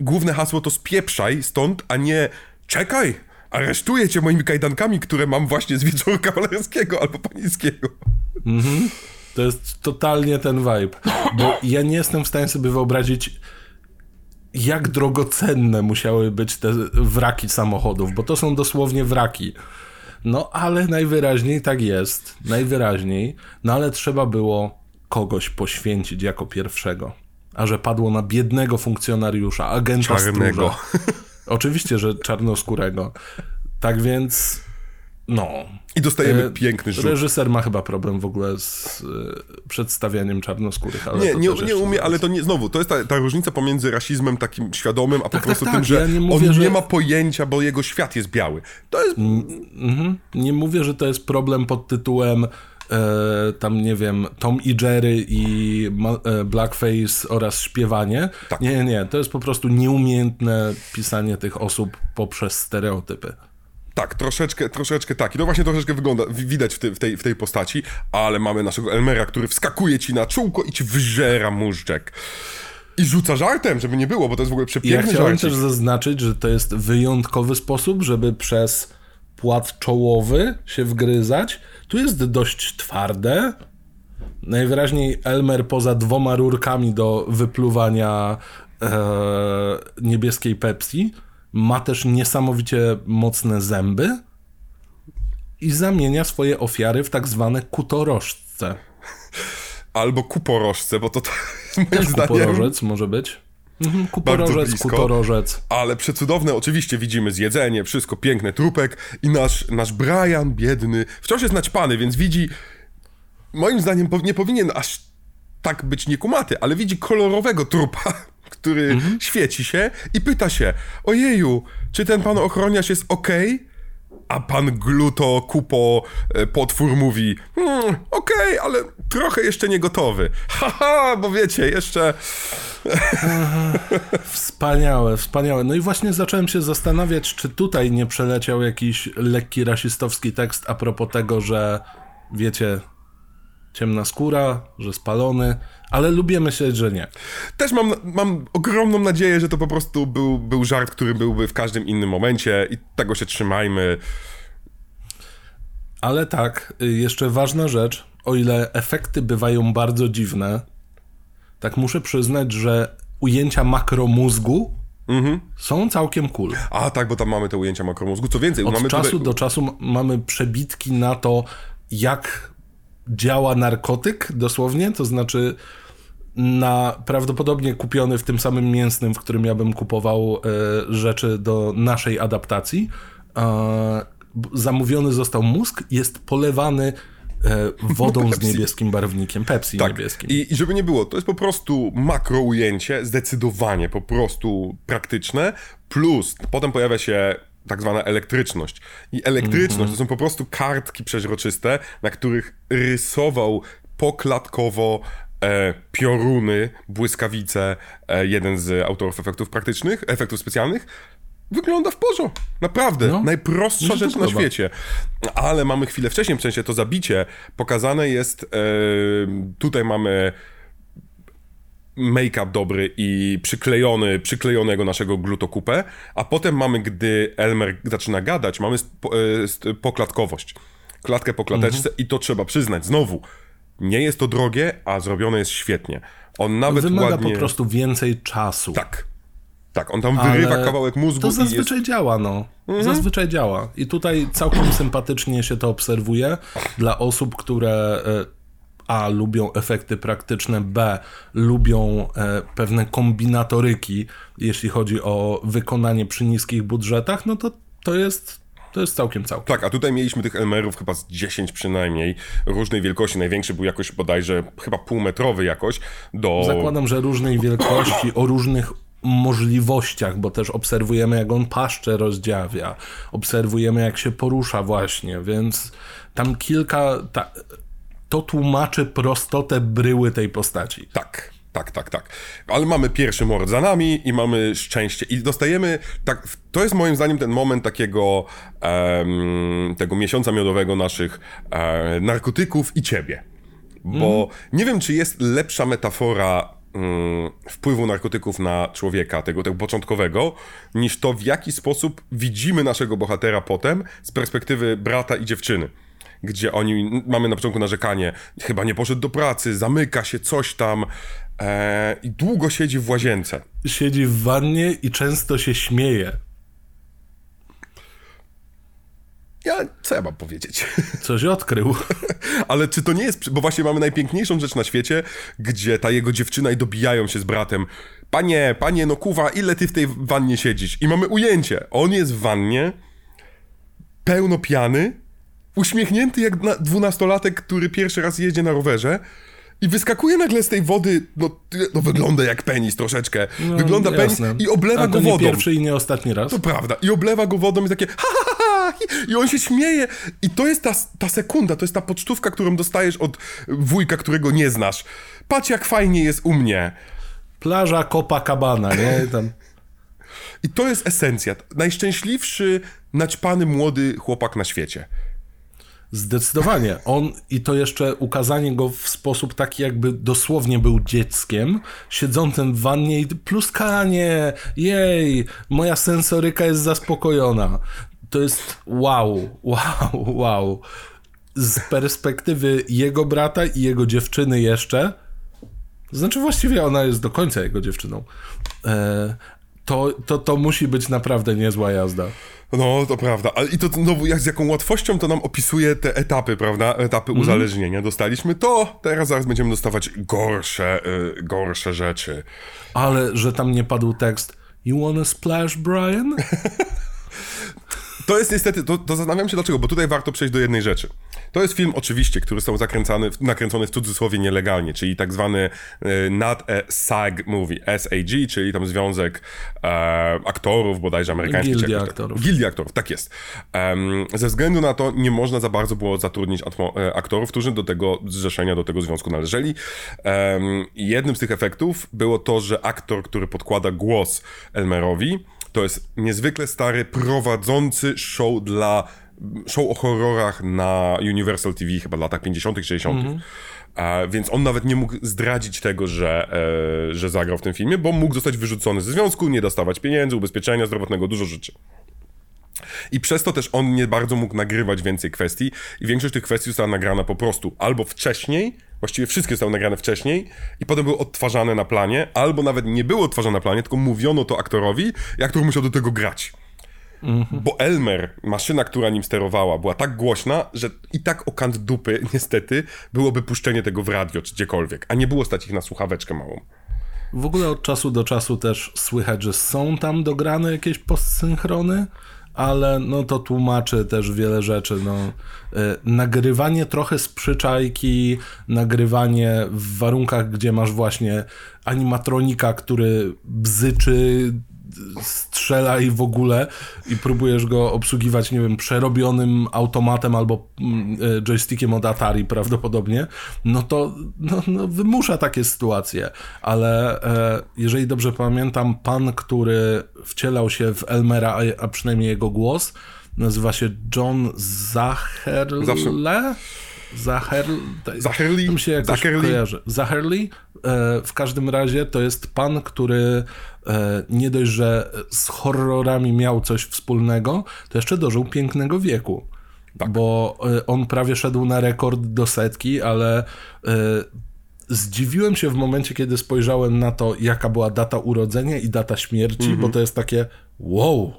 główne hasło to spieprzaj stąd, a nie czekaj, aresztuję cię moimi kajdankami, które mam właśnie z wieczoru kawalerskiego albo panieńskiego. Mhm.
To jest totalnie ten vibe. Bo ja nie jestem w stanie sobie wyobrazić, jak drogocenne musiały być te wraki samochodów, bo to są dosłownie wraki. No ale najwyraźniej tak jest. Najwyraźniej. No ale trzeba było kogoś poświęcić jako pierwszego. A że padło na biednego funkcjonariusza, agenta Czarnego. stróża. [laughs] Oczywiście, że czarnoskórego. Tak więc, no.
I dostajemy e, piękny rzut.
Reżyser ma chyba problem w ogóle z e, przedstawianiem czarnoskórych. Ale
nie, nie, nie umie, ale to nie, znowu, to jest ta, ta, różnica pomiędzy rasizmem takim świadomym, a tak, po prostu tak, tym, tak. że ja nie mówię, on że... nie ma pojęcia, bo jego świat jest biały. To jest... Mm,
mhm. Nie mówię, że to jest problem pod tytułem e, tam nie wiem, Tom i Jerry i e, Blackface oraz śpiewanie. Tak. Nie, nie, to jest po prostu nieumiejętne pisanie tych osób poprzez stereotypy.
Tak, troszeczkę, troszeczkę tak. I to właśnie troszeczkę wygląda, widać w, w, tej, w tej postaci, ale mamy naszego Elmera, który wskakuje ci na czółko i ci wyżera móżdżek. I rzuca żartem, żeby nie było, bo to jest w ogóle przepiękny
Ja chciałem też zaznaczyć, że to jest wyjątkowy sposób, żeby przez płat czołowy się wgryzać. Tu jest dość twarde. Najwyraźniej Elmer poza dwoma rurkami do wypluwania e, niebieskiej Pepsi ma też niesamowicie mocne zęby i zamienia swoje ofiary w tak zwane kutorożce.
Albo kuporożce, bo to, to
moim zdaniem... Kuporożec może być. Mhm, kuporożec, blisko, kutorożec.
Ale przecudowne, oczywiście widzimy zjedzenie, wszystko piękne, trupek i nasz, nasz Brian, biedny, wciąż jest naćpany, więc widzi, moim zdaniem nie powinien aż tak być niekumaty, ale widzi kolorowego trupa, [laughs] który mhm. świeci się i pyta się, ojeju, czy ten pan ochroniarz jest ok? A pan Gluto Kupo e, potwór mówi hmm, okej, okay, ale trochę jeszcze nie gotowy. [laughs] Haha, bo wiecie, jeszcze... [laughs]
Wspaniałe, wspaniałe. No i właśnie zacząłem się zastanawiać, czy tutaj nie przeleciał jakiś lekki rasistowski tekst a propos tego, że wiecie, ciemna skóra, że spalony, ale lubię myśleć, że nie.
Też mam, mam ogromną nadzieję, że to po prostu był, był żart, który byłby w każdym innym momencie i tego się trzymajmy.
Ale tak, jeszcze ważna rzecz, o ile efekty bywają bardzo dziwne, tak muszę przyznać, że ujęcia makromózgu mhm. są całkiem cool.
A tak, bo tam mamy te ujęcia makromózgu. Co więcej,
od
mamy
czasu
tutaj...
do czasu mamy przebitki na to, jak działa narkotyk, dosłownie, to znaczy na prawdopodobnie kupiony w tym samym mięsnym, w którym ja bym kupował e, rzeczy do naszej adaptacji. E, zamówiony został mózg, jest polewany e, wodą z [laughs] niebieskim barwnikiem, Pepsi tak. niebieskim.
I, I żeby nie było, to jest po prostu makro ujęcie, zdecydowanie po prostu praktyczne, plus potem pojawia się tak zwana elektryczność. I elektryczność mm -hmm. to są po prostu kartki przeźroczyste, na których rysował poklatkowo e, pioruny, błyskawice, e, jeden z autorów efektów praktycznych, efektów specjalnych, wygląda w porządku. Naprawdę. No, Najprostsza rzecz na świecie. Ale mamy chwilę wcześniej, w sensie to zabicie, pokazane jest, e, tutaj mamy make-up dobry i przyklejony, przyklejonego naszego glutokupę, a potem mamy, gdy Elmer zaczyna gadać, mamy e, poklatkowość. Klatkę po klateczce mhm. i to trzeba przyznać, znowu, nie jest to drogie, a zrobione jest świetnie. On nawet
Wymaga
ładnie...
po prostu więcej czasu.
Tak. Tak, on tam wyrywa Ale kawałek mózgu.
To zazwyczaj
jest...
działa, no. Mhm. Zazwyczaj działa. I tutaj całkiem sympatycznie się to obserwuje dla osób, które e, a lubią efekty praktyczne, B lubią e, pewne kombinatoryki, jeśli chodzi o wykonanie przy niskich budżetach, no to to jest to jest całkiem całkiem.
Tak, a tutaj mieliśmy tych Elmerów chyba z 10 przynajmniej, różnej wielkości. Największy był jakoś bodajże chyba półmetrowy jakoś. Do...
Zakładam, że różnej wielkości, o różnych możliwościach, bo też obserwujemy, jak on paszczę rozdziawia, obserwujemy, jak się porusza właśnie, więc tam kilka... Ta to tłumaczy prostotę bryły tej postaci.
Tak. Tak, tak, tak. Ale mamy pierwszy mord za nami i mamy szczęście. I dostajemy, tak, to jest moim zdaniem ten moment takiego, um, tego miesiąca miodowego naszych um, narkotyków i ciebie. Bo mm. nie wiem, czy jest lepsza metafora um, wpływu narkotyków na człowieka, tego, tego początkowego, niż to, w jaki sposób widzimy naszego bohatera potem z perspektywy brata i dziewczyny gdzie oni, mamy na początku narzekanie, chyba nie poszedł do pracy, zamyka się, coś tam e, i długo siedzi w łazience.
Siedzi w wannie i często się śmieje.
Ja, co ja mam powiedzieć? [laughs]
Coś odkrył. [laughs]
Ale czy to nie jest, bo właśnie mamy najpiękniejszą rzecz na świecie, gdzie ta jego dziewczyna i dobijają się z bratem. Panie, panie, no kuwa, ile ty w tej wannie siedzisz? I mamy ujęcie. On jest w wannie, pełno piany, uśmiechnięty jak dwunastolatek, który pierwszy raz jedzie na rowerze i wyskakuje nagle z tej wody, no, no wygląda jak penis troszeczkę. No, wygląda jasne. penis i oblewa
A
go wodą.
nie pierwszy i nie ostatni raz.
To prawda. I oblewa go wodą i takie ha, ha, ha, i on się śmieje. I to jest ta, ta sekunda, to jest ta pocztówka, którą dostajesz od wujka, którego nie znasz. Patrz jak fajnie jest u mnie.
Plaża Copacabana, nie? Tam...
I to jest esencja. Najszczęśliwszy, naćpany młody chłopak na świecie.
Zdecydowanie. On i to jeszcze ukazanie go w sposób taki, jakby dosłownie był dzieckiem, siedzącym w wannie i pluskanie, jej, moja sensoryka jest zaspokojona. To jest wow, wow, wow. Z perspektywy jego brata i jego dziewczyny jeszcze, znaczy właściwie ona jest do końca jego dziewczyną, e, to, to, to musi być naprawdę niezła jazda.
No, to prawda. Ale i to znowu, jak z jaką łatwością to nam opisuje te etapy, prawda? Etapy mm. uzależnienia. Dostaliśmy to, teraz zaraz będziemy dostawać gorsze, y, gorsze rzeczy.
Ale, że tam nie padł tekst You wanna splash, Brian? [laughs]
To jest niestety, to, to zastanawiam się dlaczego, bo tutaj warto przejść do jednej rzeczy. To jest film oczywiście, który są zakręcany, nakręcony w cudzysłowie nielegalnie, czyli tak zwany e, not a SAG movie, SAG, czyli tam związek e, aktorów bodajże amerykańskich.
Gildia aktorów.
Gildia aktorów, tak jest. Um, ze względu na to nie można za bardzo było zatrudnić e, aktorów, którzy do tego zrzeszenia, do tego związku należeli. Um, jednym z tych efektów było to, że aktor, który podkłada głos Elmerowi, to jest niezwykle stary, prowadzący show dla show o horrorach na Universal TV chyba w latach 50., 60. Mm -hmm. A, więc on nawet nie mógł zdradzić tego, że, e, że zagrał w tym filmie, bo mógł zostać wyrzucony ze związku, nie dostawać pieniędzy, ubezpieczenia zdrowotnego, dużo rzeczy. I przez to też on nie bardzo mógł nagrywać więcej kwestii i większość tych kwestii została nagrana po prostu albo wcześniej, właściwie wszystkie zostały nagrane wcześniej i potem były odtwarzane na planie, albo nawet nie były odtwarzane na planie, tylko mówiono to aktorowi i aktor musiał do tego grać. Mhm. Bo Elmer, maszyna, która nim sterowała, była tak głośna, że i tak o kant dupy, [laughs] niestety, byłoby puszczenie tego w radio czy gdziekolwiek, a nie było stać ich na słuchaweczkę małą.
W ogóle od czasu do czasu też słychać, że są tam dograne jakieś postsynchrony, ale no to tłumaczy też wiele rzeczy. No, y, nagrywanie trochę z przyczajki, nagrywanie w warunkach, gdzie masz właśnie animatronika, który bzyczy, strzela i w ogóle i próbujesz go obsługiwać, nie wiem, przerobionym automatem albo mm, e, joystickiem od Atari prawdopodobnie, no to no, no wymusza takie sytuacje. Ale e, jeżeli dobrze pamiętam, pan, który wcielał się w Elmera, a, a przynajmniej jego głos, nazywa się John Zacherle? Zawsze. Zaherli.
Zacherli?
Mi się jakoś Zacherli? kojarzy. Zacherli? E, w każdym razie to jest pan, który e, nie dość, że z horrorami miał coś wspólnego, to jeszcze dożył pięknego wieku. Tak. Bo e, on prawie szedł na rekord do setki, ale zdziwiłem się w momencie, kiedy spojrzałem na to, jaka była data urodzenia i data śmierci, mm -hmm. bo mhm. to jest takie wow,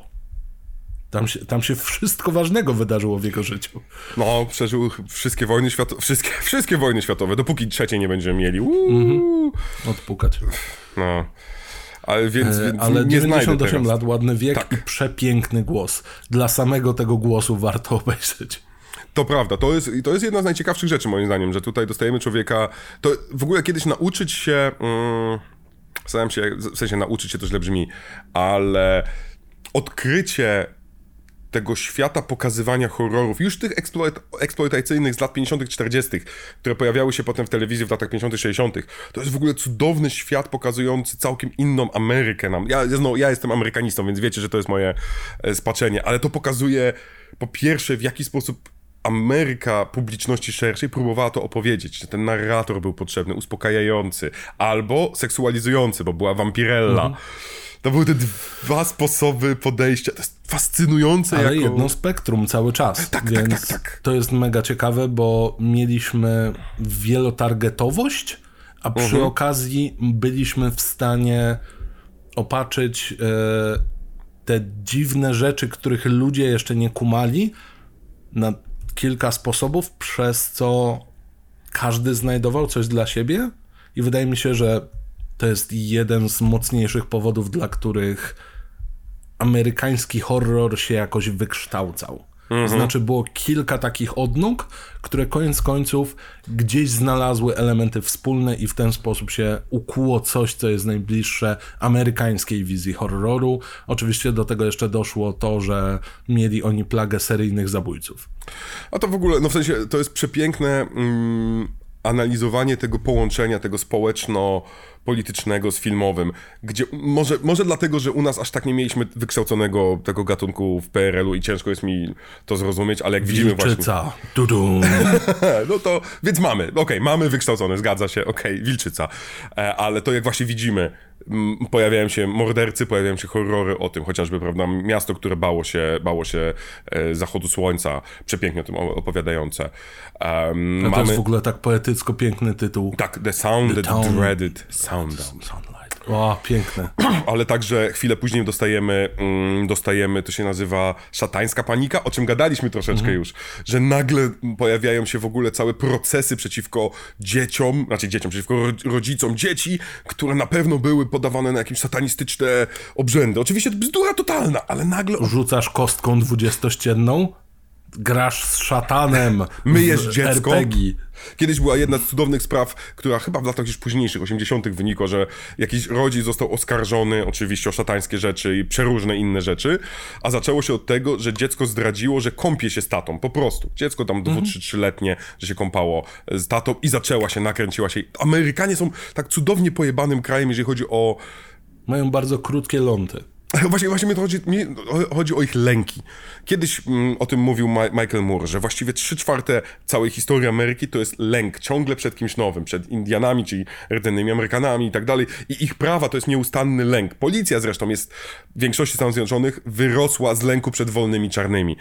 tam się, tam się wszystko ważnego wydarzyło w jego życiu.
No, przeżył wszystkie wojny światowe, wszystkie, wszystkie wojny światowe, dopóki trzeciej nie będziemy mieli. Mm-hmm.
Odpukać.
No. Ale, więc,
e, więc Ale 98 lat, ładny wiek tak. i przepiękny głos. Dla samego tego głosu warto [laughs] obejrzeć.
To prawda, to jest, to jest jedna z najciekawszych rzeczy moim zdaniem, że tutaj dostajemy człowieka, to w ogóle kiedyś nauczyć się, mm, staram się, w sensie nauczyć się to źle brzmi, ale odkrycie tego świata pokazywania horrorów, już tych eksploat eksploatacyjnych z lat 50., 40., które pojawiały się potem w telewizji w latach 50., 60., to jest w ogóle cudowny świat pokazujący całkiem inną Amerykę nam. Ja, no, ja jestem amerykanistą, więc wiecie, że to jest moje e, spaczenie, ale to pokazuje po pierwsze, w jaki sposób Ameryka publiczności szerszej próbowała to opowiedzieć, ten narrator był potrzebny, uspokajający, albo seksualizujący, bo była wampirella. Mhm to były te dwa sposoby podejścia. To jest fascynujące.
Ale
jako...
jedno spektrum cały czas. Tak, tak więc tak, tak, tak. To jest mega ciekawe, bo mieliśmy wielotargetowość, a przy uh-huh. okazji byliśmy w stanie opatrzyć e, te dziwne rzeczy, których ludzie jeszcze nie kumali na kilka sposobów, przez co każdy znajdował coś dla siebie. I wydaje mi się, że to jest jeden z mocniejszych powodów, dla których amerykański horror się jakoś wykształcał. Mhm. Znaczy, było kilka takich odnóg, które koniec końców gdzieś znalazły elementy wspólne i w ten sposób się ukuło coś, co jest najbliższe amerykańskiej wizji horroru. Oczywiście do tego jeszcze doszło to, że mieli oni plagę seryjnych zabójców.
A to w ogóle, no w sensie, to jest przepiękne. Mm, analizowanie tego połączenia, tego społeczno politycznego z filmowym, gdzie może, może dlatego, że u nas aż tak nie mieliśmy wykształconego tego gatunku w PRL-u i ciężko jest mi to zrozumieć, ale jak widzimy
wilczyca.
właśnie... Tudum. [laughs] no to, więc mamy, okej, okay, mamy wykształcone, zgadza się, okej, okay, wilczyca, e, ale to jak właśnie widzimy, pojawiają się mordercy, pojawiają się horrory o tym, chociażby, prawda, miasto, które bało się, bało się e, zachodu słońca, przepięknie o tym opowiadające.
Um, mamy... To jest w ogóle tak poetycko piękny tytuł.
Tak, The Sound the Dreaded Sound. Sound
O, piękne. [clears throat]
Ale także chwilę później dostajemy, mm, dostajemy, to się nazywa szatańska panika, o czym gadaliśmy troszeczkę mhm. już, że nagle pojawiają się w ogóle całe procesy przeciwko dzieciom, znaczy dzieciom, przeciwko rodzicom dzieci, które na pewno były podawane na jakieś satanistyczne obrzędy. Oczywiście bzdura totalna, ale nagle...
Rzucasz kostką dwudziestościenną, grasz z szatanem.
Myjesz dziecko. RPG. Kiedyś była jedna z cudownych spraw, która chyba w latach już późniejszych, 80., wynikła, że jakiś rodzic został oskarżony oczywiście o szatańskie rzeczy i przeróżne inne rzeczy, a zaczęło się od tego, że dziecko zdradziło, że kąpie się z tatą, po prostu. Dziecko tam dwu, trzy, trzyletnie, że się kąpało z tatą i zaczęła się, nakręciła się. Amerykanie są tak cudownie pojebanym krajem, jeżeli chodzi o...
Mają bardzo krótkie lądy. [laughs]
Właśnie, właśnie mi to chodzi, mi chodzi o ich lęki. Kiedyś mm, o tym mówił Ma Michael Moore, że właściwie trzy czwarte całej historii Ameryki to jest lęk ciągle przed kimś nowym, przed Indianami, czyli rdzennymi Amerykanami i tak dalej. I ich prawa to jest nieustanny lęk. Policja zresztą jest w większości Stanów Zjednoczonych wyrosła z lęku przed wolnymi czarnymi.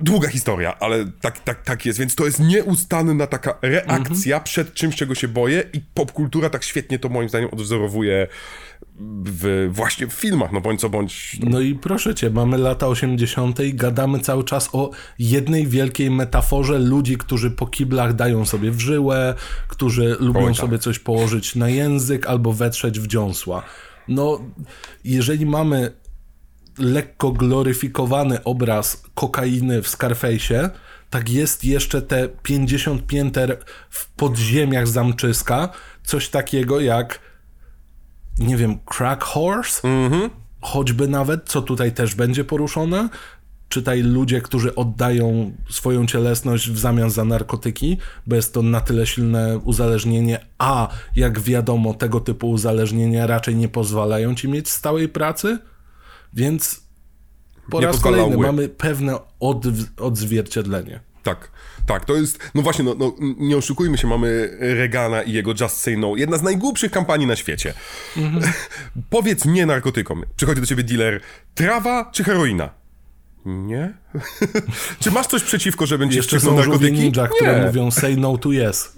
Długa historia, ale tak, tak, tak jest, więc to jest nieustanna taka reakcja -hmm. przed czymś, czego się boję i popkultura tak świetnie to moim zdaniem odwzorowuje w, właśnie w filmach, no bądź co bądź.
No i proszę cię, mamy lata 80. i gadamy cały czas o jednej wielkiej metaforze ludzi, którzy po kiblach dają sobie w żyłę, którzy lubią Oj, tak. sobie coś położyć na język albo wetrzeć w dziąsła. No, jeżeli mamy lekko gloryfikowany obraz kokainy w Scarface'ie, tak jest jeszcze te 50 pięter w podziemiach Zamczyska, coś takiego jak nie wiem, Crack Horse, mhm. choćby nawet, co tutaj też będzie poruszone. Czytaj ludzie, którzy oddają swoją cielesność w zamian za narkotyki, bo jest to na tyle silne uzależnienie, a jak wiadomo, tego typu uzależnienia raczej nie pozwalają ci mieć stałej pracy, więc po nie raz kolejny mamy pewne od, odzwierciedlenie.
Tak, tak, to jest, no właśnie, no, no, nie oszukujmy się, mamy Regana i jego Just Say No, jedna z najgłupszych kampanii na świecie. Mhm. [laughs] Powiedz nie narkotykom. Przychodzi do ciebie dealer, trawa czy heroina? Nie? [laughs] czy masz coś przeciwko, że będziesz
Jeszcze są narkotyki? ninja, które mówią say no to yes.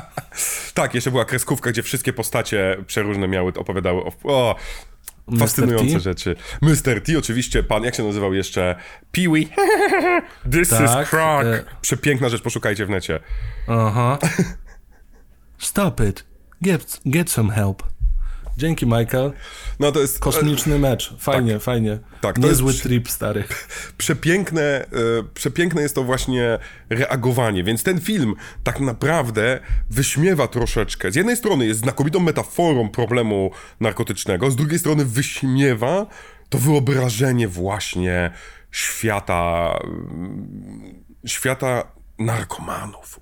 [laughs]
tak, jeszcze była kreskówka, gdzie wszystkie postacie przeróżne miały, opowiadały o... o Fascynujące rzeczy. Mr. T, oczywiście, pan, jak się nazywał jeszcze? Peewee. [laughs] This tak, is crack. E... Przepiękna rzecz, poszukajcie w necie.
Aha. [laughs] Stop it. Get, get some help. Dzięki, Michael. No to jest... Kosmiczny mecz. Fajnie, tak, fajnie. Tak, to Niezły jest trip, stary. [laughs]
Przepiękne, e, przepiękne jest to właśnie reagowanie, więc ten film tak naprawdę wyśmiewa troszeczkę. Z jednej strony jest znakomitą metaforą problemu narkotycznego, z drugiej strony wyśmiewa to wyobrażenie właśnie świata świata narkomanów.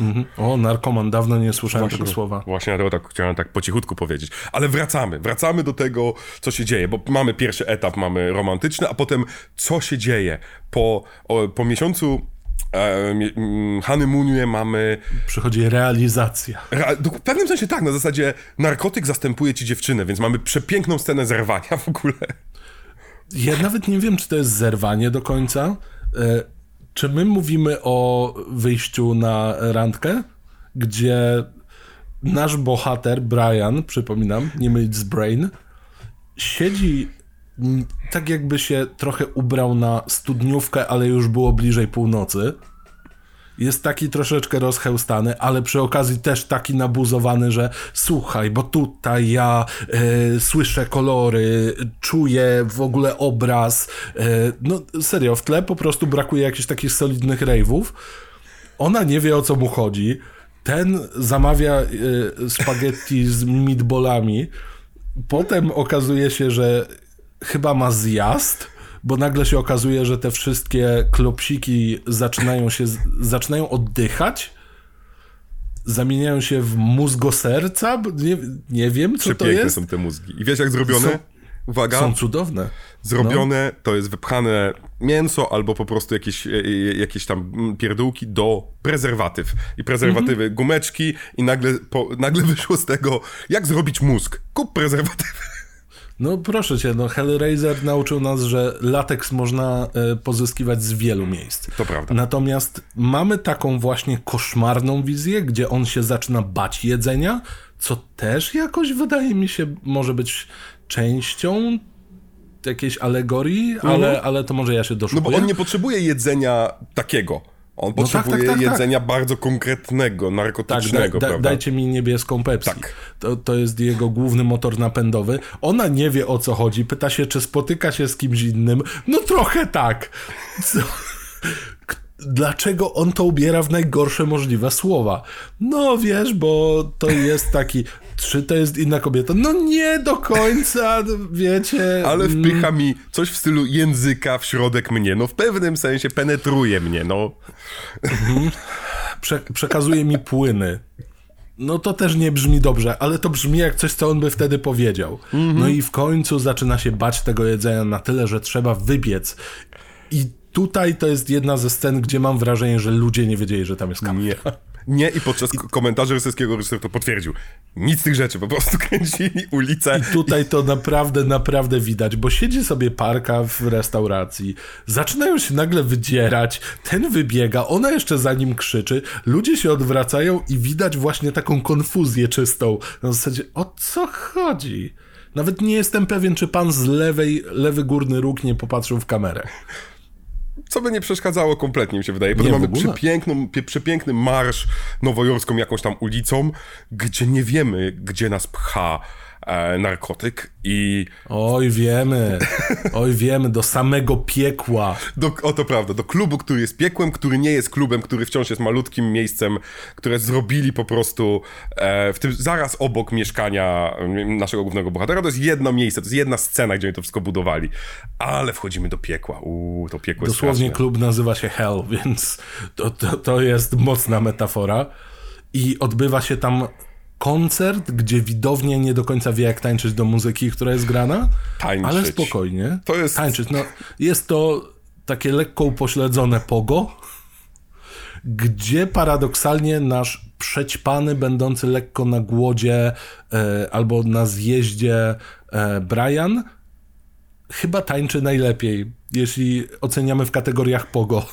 Mhm. O, narkoman, dawno nie słyszałem właśnie, tego słowa.
Właśnie, ja tak chciałem tak po cichutku powiedzieć. Ale wracamy, wracamy do tego, co się dzieje, bo mamy pierwszy etap, mamy romantyczny, a potem co się dzieje. Po, o, po miesiącu e, honeymoonie mamy...
Przychodzi realizacja.
Re, w pewnym sensie tak, na zasadzie narkotyk zastępuje ci dziewczynę, więc mamy przepiękną scenę zerwania w ogóle.
Ja nawet nie wiem, czy to jest zerwanie do końca. Czy my mówimy o wyjściu na randkę, gdzie nasz bohater, Brian, przypominam, nie mylić z Brain, siedzi tak jakby się trochę ubrał na studniówkę, ale już było bliżej północy jest taki troszeczkę rozchełstany, ale przy okazji też taki nabuzowany, że słuchaj, bo tutaj ja e, słyszę kolory, czuję w ogóle obraz. E, no serio, w tle po prostu brakuje jakichś takich solidnych rave'ów. Ona nie wie o co mu chodzi. Ten zamawia e, spaghetti z meatballami. Potem okazuje się, że chyba ma zjazd bo nagle się okazuje, że te wszystkie klopsiki zaczynają się, zaczynają oddychać, zamieniają się w mózgoserca, nie, nie wiem co to jest.
są te mózgi. I wiesz jak zrobione? Są, Uwaga.
Są cudowne.
Zrobione, no. to jest wypchane mięso albo po prostu jakieś, e, e, jakieś tam pierdółki do prezerwatyw. I prezerwatywy, mm -hmm. gumeczki i nagle, po, nagle [laughs] wyszło z tego, jak zrobić mózg. Kup prezerwatywy.
No proszę cię, no Hellraiser nauczył nas, że lateks można e, pozyskiwać z wielu miejsc.
To prawda.
Natomiast mamy taką właśnie koszmarną wizję, gdzie on się zaczyna bać jedzenia, co też jakoś wydaje mi się może być częścią jakiejś alegorii, mhm. ale, ale to może ja się doszukuję.
No bo on nie potrzebuje jedzenia takiego. On potrzebuje no tak, tak, tak, tak, jedzenia bardzo konkretnego, narkotycznego.
Tak, da, da, dajcie mi niebieską Pepsi. Tak. To, to jest jego główny motor napędowy. Ona nie wie o co chodzi. Pyta się, czy spotyka się z kimś innym. No trochę tak. Co? Dlaczego on to ubiera w najgorsze możliwe słowa. No wiesz, bo to jest taki, czy to jest inna kobieta? No nie do końca, wiecie.
Ale mm. wpycha mi coś w stylu języka w środek mnie, no w pewnym sensie penetruje mnie, no.
Mhm. Prze przekazuje mi płyny. No to też nie brzmi dobrze, ale to brzmi jak coś, co on by wtedy powiedział. -hmm. No i w końcu zaczyna się bać tego jedzenia na tyle, że trzeba wybiec. I tutaj to jest jedna ze scen, gdzie mam wrażenie, że ludzie nie wiedzieli, że tam jest kamera.
Nie. Nie, i podczas I... komentarza rycerskiego reżyser to potwierdził. Nic z tych rzeczy, po prostu kręcili ulicę.
I tutaj to naprawdę, naprawdę widać, bo siedzi sobie parka w restauracji, zaczynają się nagle wydzierać, ten wybiega, ona jeszcze za nim krzyczy, ludzie się odwracają i widać właśnie taką konfuzję czystą. Na zasadzie, o co chodzi? Nawet nie jestem pewien, czy pan z lewej, lewy górny róg nie popatrzył w kamerę
co by nie przeszkadzało kompletnie, mi się wydaje. Potem mamy przepiękną, przepiękny marsz nowojorską jakąś tam ulicą, gdzie nie wiemy, gdzie nas pcha e, narkotyk i...
Oj, wiemy, [laughs] oj, wiemy, do samego piekła.
Do, o, to prawda, do klubu, który jest piekłem, który nie jest klubem, który wciąż jest malutkim miejscem, które zrobili po prostu e, w tym zaraz obok mieszkania naszego głównego bohatera. To jest jedno miejsce, to jest jedna scena, gdzie oni to wszystko budowali. Ale wchodzimy do piekła. Uuu, to piekło
jest Dosłownie straszne. klub nazywa się Hell, [laughs] więc to, to, to jest mocna metafora. I odbywa się tam koncert, gdzie widownia nie do końca wie, jak tańczyć do muzyki, która jest grana, tańczyć. ale spokojnie. To jest... Tańczyć. No, jest to takie lekko upośledzone pogo, gdzie paradoksalnie nasz przećpany, będący lekko na głodzie e, albo na zjeździe e, Brian chyba tańczy najlepiej, jeśli oceniamy w kategoriach pogo.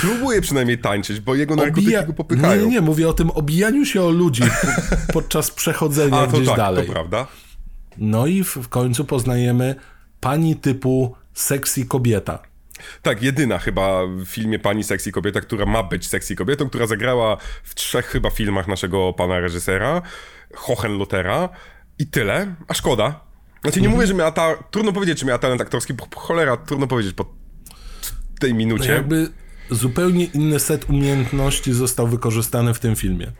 Próbuje przynajmniej tańczyć, bo jego narkotyki Obija... go popychają.
Nie, nie, nie, mówię o tym obijaniu się o ludzi [laughs] podczas przechodzenia A, gdzieś
tak,
dalej.
to prawda.
No i w końcu poznajemy pani typu sexy kobieta.
Tak, jedyna chyba w filmie pani sexy kobieta, która ma być sexy kobietą, która zagrała w trzech chyba filmach naszego pana reżysera, Hohenlotera i tyle, a szkoda. Znaczy nie mm mówię, że miała ta... Trudno powiedzieć, czy miała talent aktorski, cholera, trudno powiedzieć po tej minucie.
No jakby zupełnie inny set umiejętności został wykorzystany w tym filmie.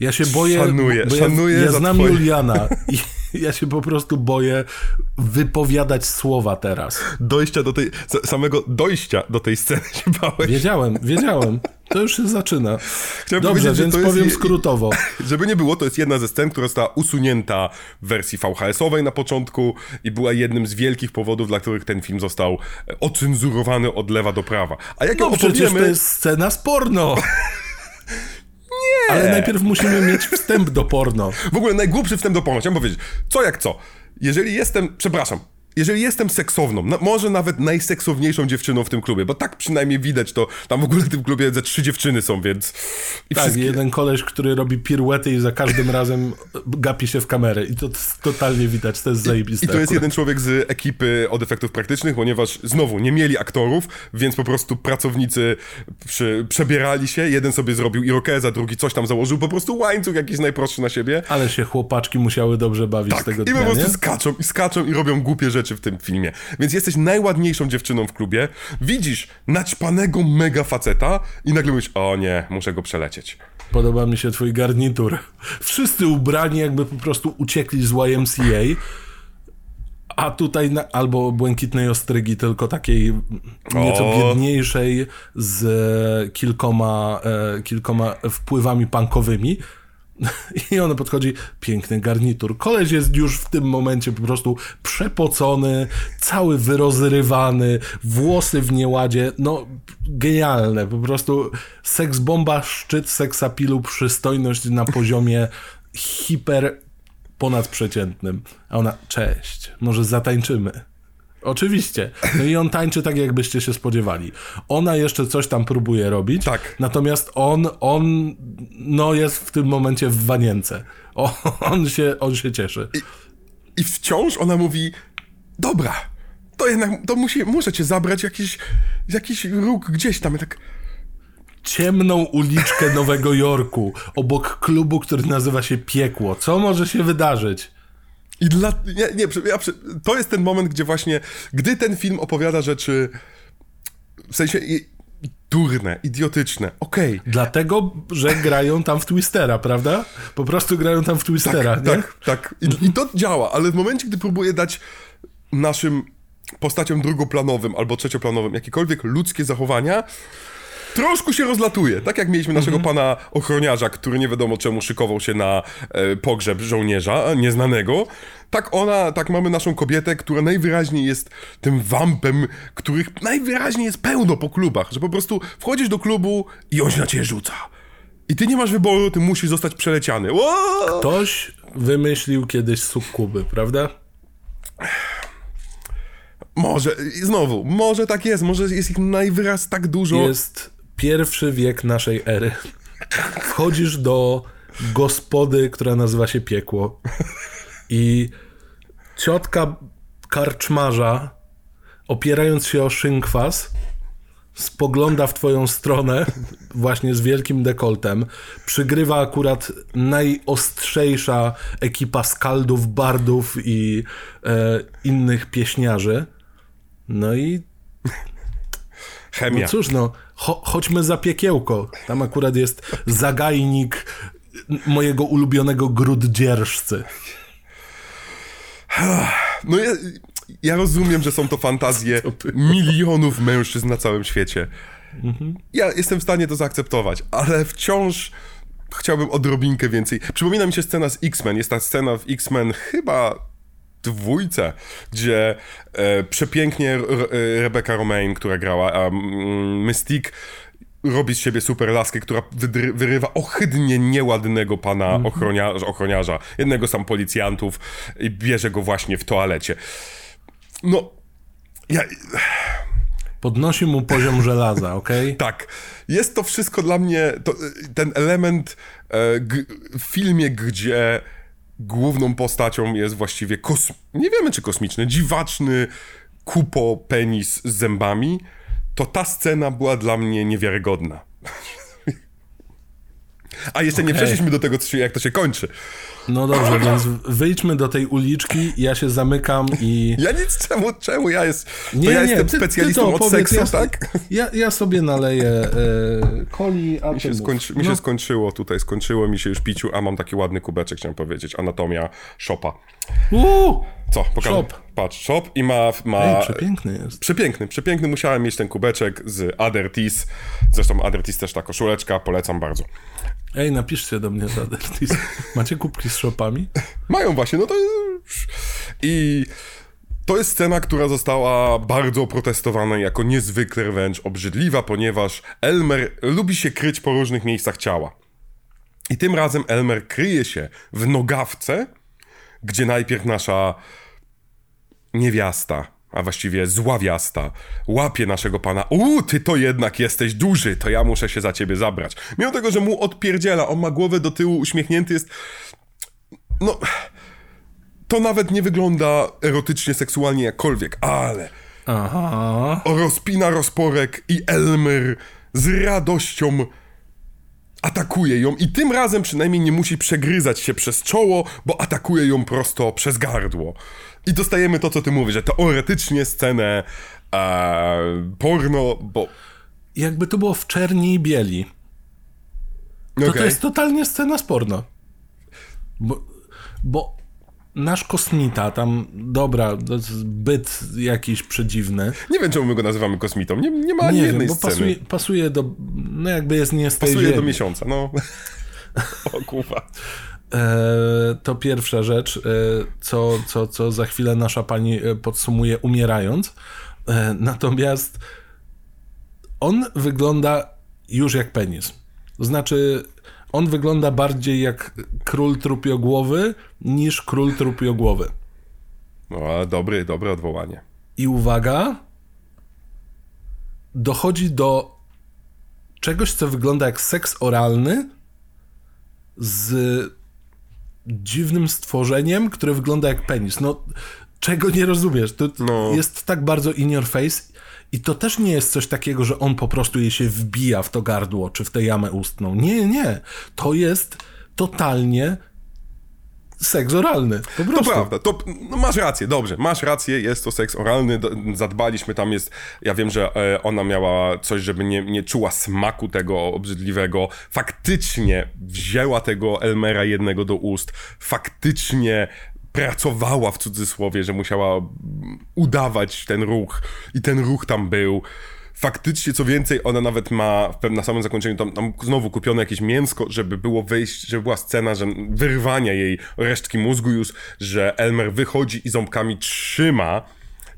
Ja się boję.
Szanuję, bo szanuję.
Ja, ja znam twoje... Juliana i [laughs] [laughs] ja się po prostu boję wypowiadać słowa teraz.
Dojścia do tej. Samego dojścia do tej sceny się bałeś.
Wiedziałem, wiedziałem. To już się zaczyna. Chciałem Dobrze, więc powiem jest, skrótowo. [laughs]
Żeby nie było, to jest jedna ze scen, która została usunięta w wersji VHS-owej na początku i była jednym z wielkich powodów, dla których ten film został ocenzurowany od lewa do prawa.
A jak no opowiemy... przecież to jest scena z porno. [laughs] Nie. Ale najpierw musimy mieć wstęp do porno.
W ogóle najgłupszy wstęp do porno. Chciałem powiedzieć, co jak co. Jeżeli jestem, przepraszam, jeżeli jestem seksowną, no, może nawet najseksowniejszą dziewczyną w tym klubie, bo tak przynajmniej widać to, tam w ogóle w tym klubie ze trzy dziewczyny są, więc...
I tak, wszystkie... jeden koleś, który robi piruety i za każdym [laughs] razem gapi się w kamerę i to totalnie widać, to jest zajebiste.
I, i to jest jeden człowiek z ekipy od efektów praktycznych, ponieważ znowu nie mieli aktorów, więc po prostu pracownicy przy, przebierali się, jeden sobie zrobił irokeza, drugi coś tam założył, po prostu łańcuch jakiś najprostszy na siebie.
Ale się chłopaczki musiały dobrze bawić
tak,
z tego
dnia, i po prostu nie? skaczą i skaczą i robią głupie rzeczy rzeczy w tym filmie. Więc jesteś najładniejszą dziewczyną w klubie, widzisz naćpanego mega faceta i nagle mówisz, o nie, muszę go przelecieć.
Podoba mi się twój garnitur. Wszyscy ubrani jakby po prostu uciekli z YMCA. A tutaj na, albo błękitnej ostrygi, tylko takiej nieco biedniejszej z kilkoma, e, kilkoma wpływami punkowymi. I ona podchodzi, piękny garnitur. Koleś jest już w tym momencie po prostu przepocony, cały wyrozrywany, włosy w nieładzie, no genialne, po prostu seks bomba, szczyt seksapilu, przystojność na poziomie hiper ponadprzeciętnym. A ona, cześć, może zatańczymy. Oczywiście. No i on tańczy tak, jakbyście się spodziewali. Ona jeszcze coś tam próbuje robić.
Tak.
Natomiast on, on no jest w tym momencie w wanience. O, on, się, on się cieszy.
I, I wciąż ona mówi, dobra, to jednak, to musi, muszę cię zabrać jakiś, jakiś róg gdzieś tam. I tak,
Ciemną uliczkę Nowego Jorku, obok klubu, który nazywa się Piekło. Co może się wydarzyć?
I dla. Nie, nie, ja, to jest ten moment, gdzie właśnie, gdy ten film opowiada rzeczy. W sensie. Durne, idiotyczne, okej. Okay.
Dlatego, że grają tam w Twistera, prawda? Po prostu grają tam w Twistera,
tak,
nie?
Tak, tak. I, I to działa, ale w momencie, gdy próbuję dać naszym postaciom drugoplanowym albo trzecioplanowym jakiekolwiek ludzkie zachowania, troszkę się rozlatuje. Tak jak mieliśmy naszego -hmm. pana ochroniarza, który nie wiadomo czemu szykował się na e, pogrzeb żołnierza nieznanego. Tak ona, tak mamy naszą kobietę, która najwyraźniej jest tym wampem, których najwyraźniej jest pełno po klubach, że po prostu wchodzisz do klubu i on się na ciebie rzuca. I ty nie masz wyboru, ty musisz zostać przeleciany.
Ktoś wymyślił kiedyś sukkuby, prawda?
Może, znowu, może tak jest, może jest ich najwyraz tak dużo.
Jest pierwszy wiek naszej ery. Wchodzisz do gospody, która nazywa się Piekło i ciotka karczmarza, opierając się o szynkwas, spogląda w twoją stronę właśnie z wielkim dekoltem. Przygrywa akurat najostrzejsza ekipa skaldów, bardów i e, innych pieśniarzy. No i
Chemia.
No cóż, no, cho chodźmy za piekiełko. Tam akurat jest zagajnik mojego ulubionego gruddzierżcy.
No ja, ja rozumiem, że są to fantazje milionów mężczyzn na całym świecie. Mhm. Ja jestem w stanie to zaakceptować, ale wciąż chciałbym odrobinkę więcej. Przypomina mi się scena z X-Men. Jest ta scena w X-Men chyba dwójce, gdzie e, przepięknie Rebecca Romaine, która grała a Mystique, robi z siebie super laskę, która wyrywa ohydnie nieładnego pana mm -hmm. ochroniarza, ochroniarza, jednego z tam policjantów i bierze go właśnie w toalecie. No, ja...
Podnosi mu poziom żelaza, [laughs] ok?
tak. Jest to wszystko dla mnie, to, ten element e, w filmie, gdzie główną postacią jest właściwie kos... nie wiemy czy kosmiczny, dziwaczny kupo penis z zębami, to ta scena była dla mnie niewiarygodna. [laughs] A jeszcze okay. nie przeszliśmy do tego, jak to się kończy.
No dobrze, więc wyjdźmy do tej uliczki, ja się zamykam i...
Ja nic, czemu, czemu ja jest... Nie, ja nie, jestem ty, specjalistą ty od seksu, ja, tak?
Ja, ja sobie naleję e, coli, a
mi się, skończy, mi się no. skończyło tutaj, skończyło mi się już piciu, a mam taki ładny kubeczek, chciałem powiedzieć, anatomia Shopa.
Uuu!
Co? Pokażę. Shop. Patrz, shop i ma... ma... Ej,
przepiękny jest.
Przepiękny, przepiękny. Musiałem mieć ten kubeczek z Adertis. Zresztą Adertis też ta koszuleczka, polecam bardzo.
Ej, napiszcie do mnie za Adertis. Macie kubki z shopami?
Mają właśnie, no to... I... To jest scena, która została bardzo protestowana jako niezwykle wręcz obrzydliwa, ponieważ Elmer lubi się kryć po różnych miejscach ciała. I tym razem Elmer kryje się w nogawce, gdzie najpierw nasza niewiasta, a właściwie zławiasta, łapie naszego pana. U, ty to jednak jesteś duży, to ja muszę się za ciebie zabrać. Mimo tego, że mu odpierdziela, on ma głowę do tyłu, uśmiechnięty jest... No... To nawet nie wygląda erotycznie, seksualnie jakkolwiek, ale...
Aha.
Rozpina rozporek i Elmer z radością atakuje ją i tym razem przynajmniej nie musi przegryzać się przez czoło, bo atakuje ją prosto przez gardło. I dostajemy to, co ty mówisz, że teoretycznie scenę e, porno, bo...
Jakby to było w czerni i bieli. To okay. to jest totalnie scena z porno. Bo, bo nasz kosmita, tam, dobra, to jest byt jakiś przedziwny.
Nie wiem, czemu my go nazywamy kosmitą. Nie, nie ma ani nie jednej wiem, bo
pasuje, pasuje, do, no jakby jest nie z
Pasuje
ziemi.
do miesiąca, no. [laughs] o kurwa.
E, to pierwsza rzecz, e, co, co, co za chwilę nasza pani e, podsumuje umierając. Natomiast on wygląda już jak penis. To znaczy, on wygląda bardziej jak król trupiogłowy niż król trupiogłowy.
No, dobry, dobre odwołanie.
I uwaga, dochodzi do czegoś, co wygląda jak seks oralny z dziwnym stworzeniem, które wygląda jak penis. No, czego nie rozumiesz? To no. jest tak bardzo in your face i to też nie jest coś takiego, że on po prostu jej się wbija w to gardło, czy w tę jamę ustną. Nie, nie. To jest totalnie seks oralny. Po prostu.
To prawda, to, no masz rację, dobrze, masz rację, jest to seks oralny, zadbaliśmy, tam jest, ja wiem, że e, ona miała coś, żeby nie, nie czuła smaku tego obrzydliwego, faktycznie wzięła tego Elmera jednego do ust, faktycznie pracowała w cudzysłowie, że musiała udawać ten ruch i ten ruch tam był faktycznie, co więcej, ona nawet ma na samym zakończeniu tam, tam znowu kupione jakieś mięsko, żeby było wyjść, żeby była scena, że wyrwania jej resztki mózgu już, że Elmer wychodzi i ząbkami trzyma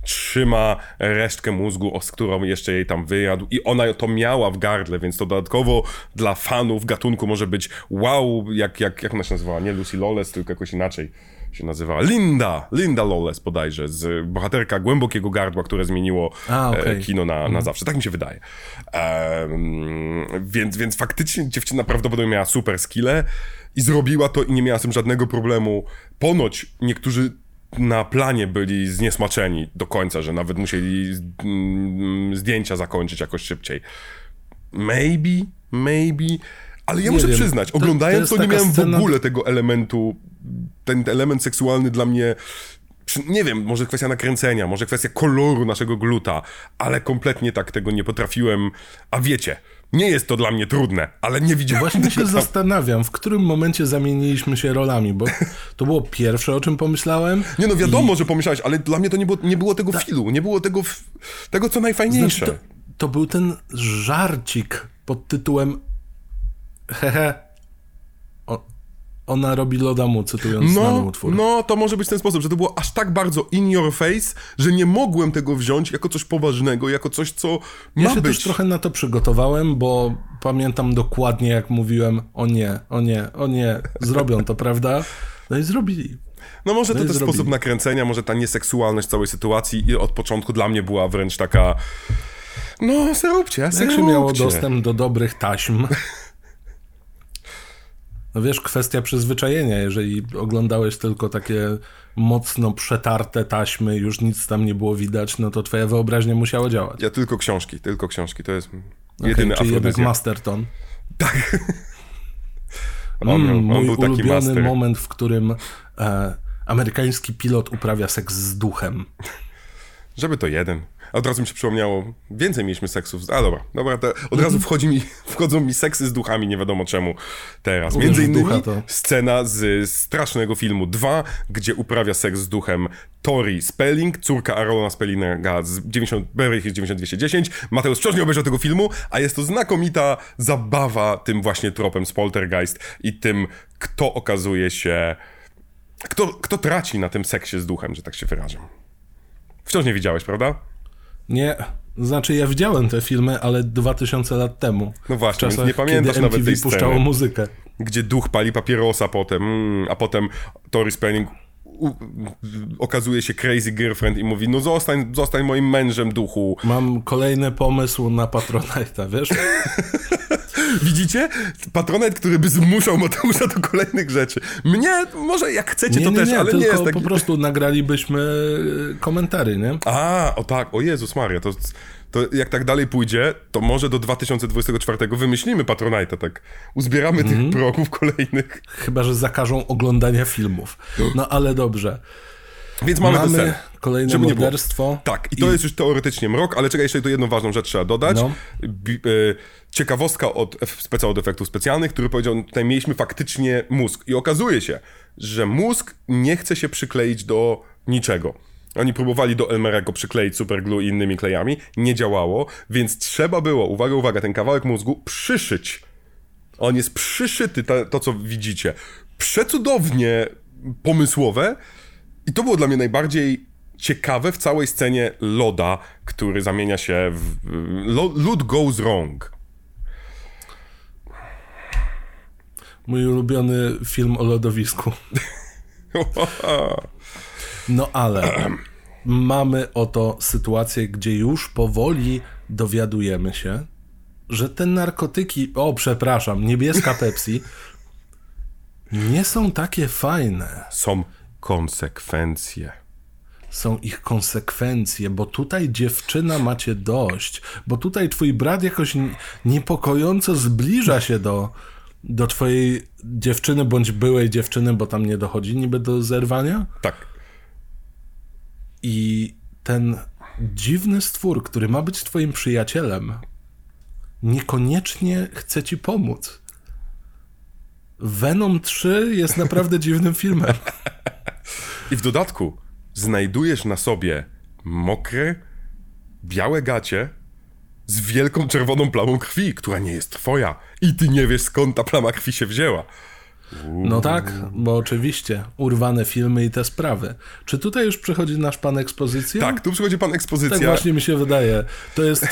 trzyma resztkę mózgu, z którą jeszcze jej tam wyjadł. I ona to miała w gardle, więc to dodatkowo dla fanów gatunku może być wow, jak, jak, jak ona się nazywała, nie Lucy Lawless, tylko jakoś inaczej się nazywała. Linda, Linda Lawless bodajże, z bohaterka Głębokiego Gardła, które zmieniło A, okay. kino na, na mhm. zawsze. Tak mi się wydaje. Um, więc, więc faktycznie dziewczyna prawdopodobnie miała super skille i zrobiła to i nie miała z tym żadnego problemu. Ponoć niektórzy na planie byli zniesmaczeni do końca, że nawet musieli mm, zdjęcia zakończyć jakoś szybciej. Maybe, maybe, ale ja nie muszę wiem. przyznać, oglądając to, to nie miałem scena... w ogóle tego elementu, ten element seksualny dla mnie nie wiem, może kwestia nakręcenia, może kwestia koloru naszego gluta, ale kompletnie tak tego nie potrafiłem. A wiecie, nie jest to dla mnie trudne, ale nie widziałem.
Właśnie się tam... zastanawiam, w którym momencie zamieniliśmy się rolami, bo to było pierwsze, o czym pomyślałem.
Nie no, wiadomo, i... że pomyślałeś, ale dla mnie to nie było, nie było tego Ta... filu, nie było tego, tego co najfajniejsze. Znaczy,
to, to był ten żarcik pod tytułem hehe, ona robi loda mu, cytując no, znany utwór.
No, to może być ten sposób, że to było aż tak bardzo in your face, że nie mogłem tego wziąć jako coś poważnego, jako coś, co ma
ja
się
być. też trochę na to przygotowałem, bo pamiętam dokładnie, jak mówiłem, o nie, o nie, o nie, zrobią to, prawda? No i zrobili.
No może no to też sposób nakręcenia, może ta nieseksualność całej sytuacji i od początku dla mnie była wręcz taka... No, zróbcie,
Jak się miało dostęp do dobrych taśm. [laughs] No wiesz, kwestia przyzwyczajenia. Jeżeli oglądałeś tylko takie mocno przetarte taśmy, już nic tam nie było widać, no to twoja wyobraźnia musiała działać.
Ja tylko książki, tylko książki. To jest jedyny
okay, czyli jednak Masterton.
Tak. [laughs]
On, mm, on mój ulubiony master. moment, w którym e, amerykański pilot uprawia seks z duchem.
Żeby to jeden. A od razu mi się przypomniało, więcej mieliśmy seksów. A dobra, dobra, od razu mhm. wchodzi mi, [laughs] wchodzą mi seksy z duchami, nie wiadomo czemu teraz. Między innymi scena z strasznego filmu 2, gdzie uprawia seks z duchem Tori Spelling, córka Arona Spellinga z 90, Beverly Hills 9210. Mateusz wciąż nie obejrzał tego filmu, a jest to znakomita zabawa tym właśnie tropem z Poltergeist i tym, kto okazuje się... Kto, kto traci na tym seksie z duchem, że tak się wyrażę. Wciąż nie widziałeś, prawda?
Nie. Znaczy, ja widziałem te filmy, ale 2000 lat temu.
No właśnie, czasach, nie pamiętasz
kiedy
nawet tej
puszczało
sceny,
muzykę.
Gdzie duch pali papierosa potem, mm, a potem Tori Spelling okazuje się crazy girlfriend i mówi, no zostań, zostań moim mężem, duchu.
Mam kolejny pomysł na Patronite'a, wiesz? [laughs]
Widzicie? Patronite, który by zmuszał Mateusza do kolejnych rzeczy. Mnie, może jak chcecie,
nie,
to
nie,
też,
nie,
ale nie jest
taki... po prostu nagralibyśmy komentary, nie?
A, o tak, o Jezus Maria, to to jak tak dalej pójdzie, to może do 2024 wymyślimy Patronite'a, tak uzbieramy mm -hmm. tych mhm. progów kolejnych.
Chyba, że zakażą oglądania filmów. No ale dobrze.
Więc mamy, mamy
kolejne Żeby morderstwo.
Tak, i to i... jest już teoretycznie mrok, ale czekaj, jeszcze tu jedną ważną rzecz trzeba dodać. No. E, ciekawostka od specjal od efektów specjalnych, który powiedział, tutaj mieliśmy faktycznie mózg. I okazuje się, że mózg nie chce się przykleić do niczego. Oni próbowali do Elmera go przykleić superglue i innymi klejami, nie działało, więc trzeba było, uwaga, uwaga, ten kawałek mózgu przyszyć. On jest przyszyty, to, to co widzicie. Przecudownie pomysłowe i to było dla mnie najbardziej ciekawe w całej scenie Loda, który zamienia się w... Lud goes wrong.
Mój ulubiony film o lodowisku. No ale mamy oto sytuację, gdzie już powoli dowiadujemy się, że te narkotyki, o przepraszam, niebieska Pepsi, nie są takie fajne.
Są konsekwencje.
Są ich konsekwencje, bo tutaj dziewczyna macie dość, bo tutaj twój brat jakoś niepokojąco zbliża się do, do twojej dziewczyny bądź byłej dziewczyny, bo tam nie dochodzi niby do zerwania.
Tak.
I ten dziwny stwór, który ma być twoim przyjacielem, niekoniecznie chce ci pomóc. Venom 3 jest naprawdę dziwnym filmem. [laughs]
I w dodatku znajdujesz na sobie mokre, białe gacie z wielką czerwoną plamą krwi, która nie jest twoja. I ty nie wiesz skąd ta plama krwi się wzięła.
No tak, bo oczywiście urwane filmy i te sprawy. Czy tutaj już przychodzi nasz pan ekspozycja?
Tak, tu przychodzi pan ekspozycja.
Tak właśnie mi się wydaje. To jest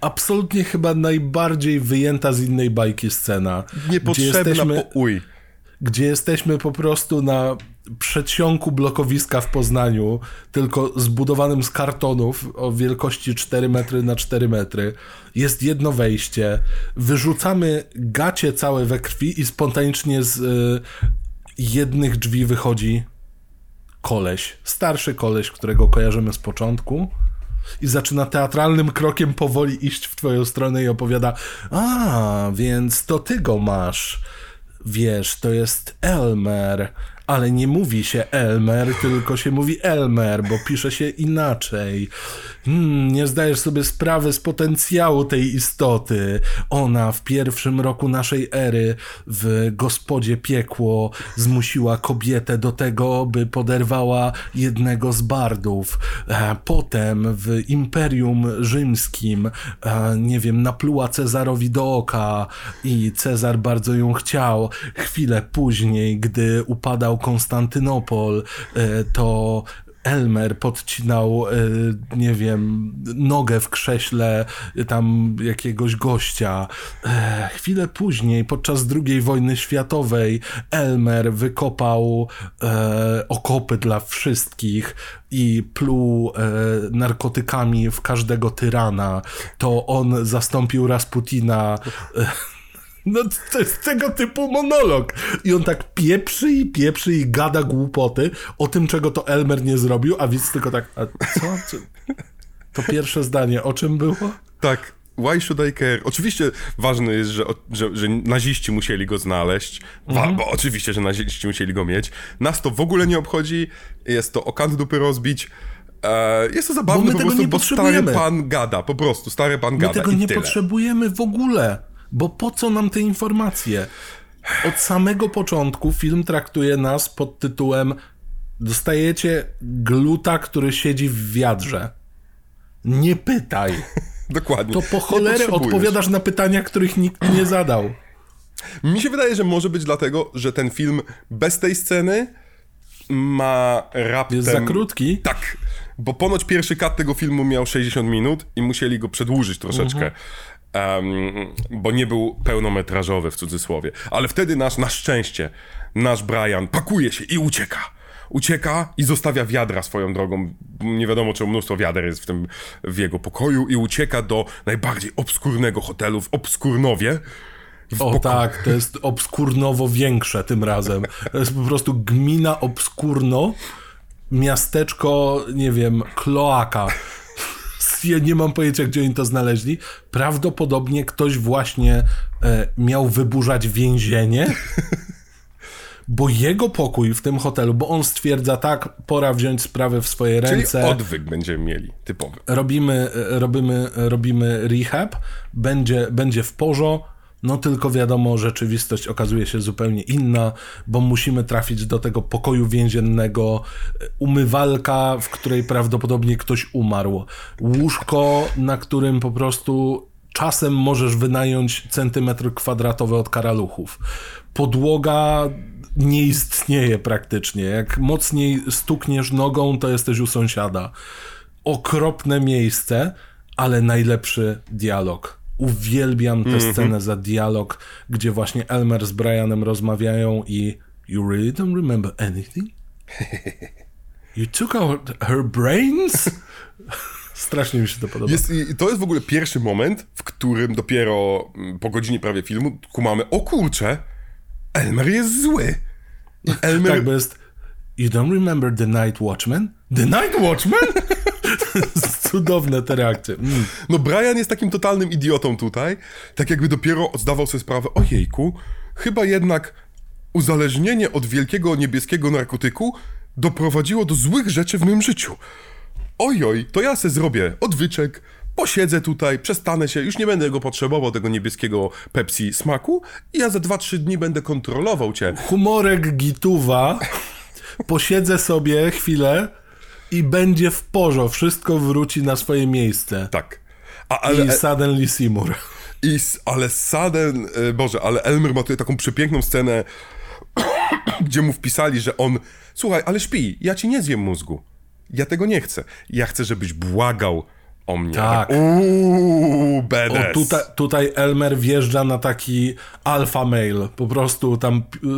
absolutnie chyba najbardziej wyjęta z innej bajki scena.
Niepotrzebna jesteśmy, po uj.
Gdzie jesteśmy po prostu na przedsionku blokowiska w Poznaniu, tylko zbudowanym z kartonów o wielkości 4 metry na 4 metry. Jest jedno wejście. Wyrzucamy gacie całe we krwi i spontanicznie z y, jednych drzwi wychodzi koleś. Starszy koleś, którego kojarzymy z początku. I zaczyna teatralnym krokiem powoli iść w twoją stronę i opowiada: A, więc to ty go masz. Wiesz, to jest Elmer ale nie mówi się Elmer, tylko się mówi Elmer, bo pisze się inaczej. Hmm, nie zdajesz sobie sprawy z potencjału tej istoty. Ona w pierwszym roku naszej ery w gospodzie piekło zmusiła kobietę do tego, by poderwała jednego z bardów. E, potem w Imperium Rzymskim, e, nie wiem, napluła Cezarowi do oka i Cezar bardzo ją chciał. Chwilę później, gdy upadał Konstantynopol, e, to Elmer podcinał, e, nie wiem, nogę w krześle tam jakiegoś gościa. E, chwilę później, podczas II wojny światowej, Elmer wykopał okopy dla wszystkich i pluł narkotykami w każdego tyrana. To on zastąpił Rasputina. No to jest tego typu monolog. I on tak pieprzy i pieprzy i gada głupoty o tym, czego to Elmer nie zrobił, a widz tylko tak, a co? To pierwsze zdanie, o czym było?
Tak, why should I care? Oczywiście ważne jest, że, że, że naziści musieli go znaleźć, mhm. bo oczywiście, że naziści musieli go mieć. Nas to w ogóle nie obchodzi, jest to o kant dupy rozbić, e, jest to zabawne bo po prostu, bo stary pan gada, po prostu, stary pan
my
gada
tego nie
tyle.
potrzebujemy w ogóle. Bo po co nam te informacje? Od samego początku film traktuje nas pod tytułem dostajecie gluta, który siedzi w wiadrze. Nie pytaj. [laughs]
Dokładnie.
To po cholerę odpowiadasz na pytania, których nikt nie zadał.
Mi się wydaje, że może być dlatego, że ten film bez tej sceny ma raptem...
Jest za krótki?
Tak, bo ponoć pierwszy kat tego filmu miał 60 minut i musieli go przedłużyć troszeczkę. Mhm. Um, bo nie był pełnometrażowy w cudzysłowie. Ale wtedy nasz, na szczęście, nasz Brian pakuje się i ucieka. Ucieka i zostawia wiadra swoją drogą. Nie wiadomo, czy mnóstwo wiader jest w tym w jego pokoju i ucieka do najbardziej obskurnego hotelu w Obskurnowie.
W o tak, to jest obskurnowo większe tym razem. To jest po prostu gmina obskurno, miasteczko, nie wiem, kloaka ja nie mam pojęcia, gdzie oni to znaleźli. Prawdopodobnie ktoś właśnie e, miał wyburzać więzienie. [laughs] bo jego pokój w tym hotelu, bo on stwierdza tak, pora wziąć sprawę w swoje ręce.
Czyli odwyk będziemy mieli, typowy.
Robimy, robimy, robimy rehab, będzie, będzie w porządku no tylko wiadomo, rzeczywistość okazuje się zupełnie inna, bo musimy trafić do tego pokoju więziennego, umywalka, w której prawdopodobnie ktoś umarł, łóżko, na którym po prostu czasem możesz wynająć centymetr kwadratowy od karaluchów. Podłoga nie istnieje praktycznie. Jak mocniej stukniesz nogą, to jesteś u sąsiada. Okropne miejsce, ale najlepszy dialog uwielbiam tę mm -hmm. scenę za dialog, gdzie właśnie Elmer z Brianem rozmawiają i You really don't remember anything? You took out her brains? [laughs] Strasznie mi się to podoba.
Jest, i to jest w ogóle pierwszy moment, w którym dopiero mm, po godzinie prawie filmu kumamy, o kurczę, Elmer jest zły.
I Elmer... Tak, bo jest You don't remember The Night Watchman? The Night Watchman? [laughs] Cudowne te reakcje. Mm.
No Brian jest takim totalnym idiotą tutaj, tak jakby dopiero zdawał sobie sprawę, ojejku, chyba jednak uzależnienie od wielkiego niebieskiego narkotyku doprowadziło do złych rzeczy w moim życiu. Ojoj, to ja se zrobię odwyczek, posiedzę tutaj, przestanę się, już nie będę go potrzebował, tego niebieskiego Pepsi smaku i ja za 2-3 dni będę kontrolował cię.
Humorek gituwa, posiedzę sobie chwilę i będzie w porze, wszystko wróci na swoje miejsce.
Tak.
A, ale, I suddenly Seymour.
I, ale Sudden, e, Boże, ale Elmer ma tutaj taką przepiękną scenę, [coughs] gdzie mu wpisali, że on, słuchaj, ale śpi, ja ci nie zjem mózgu. Ja tego nie chcę. Ja chcę, żebyś błagał o mnie.
Tak.
Uuu.
O, tutaj, tutaj Elmer wjeżdża na taki alpha male. Po prostu tam y,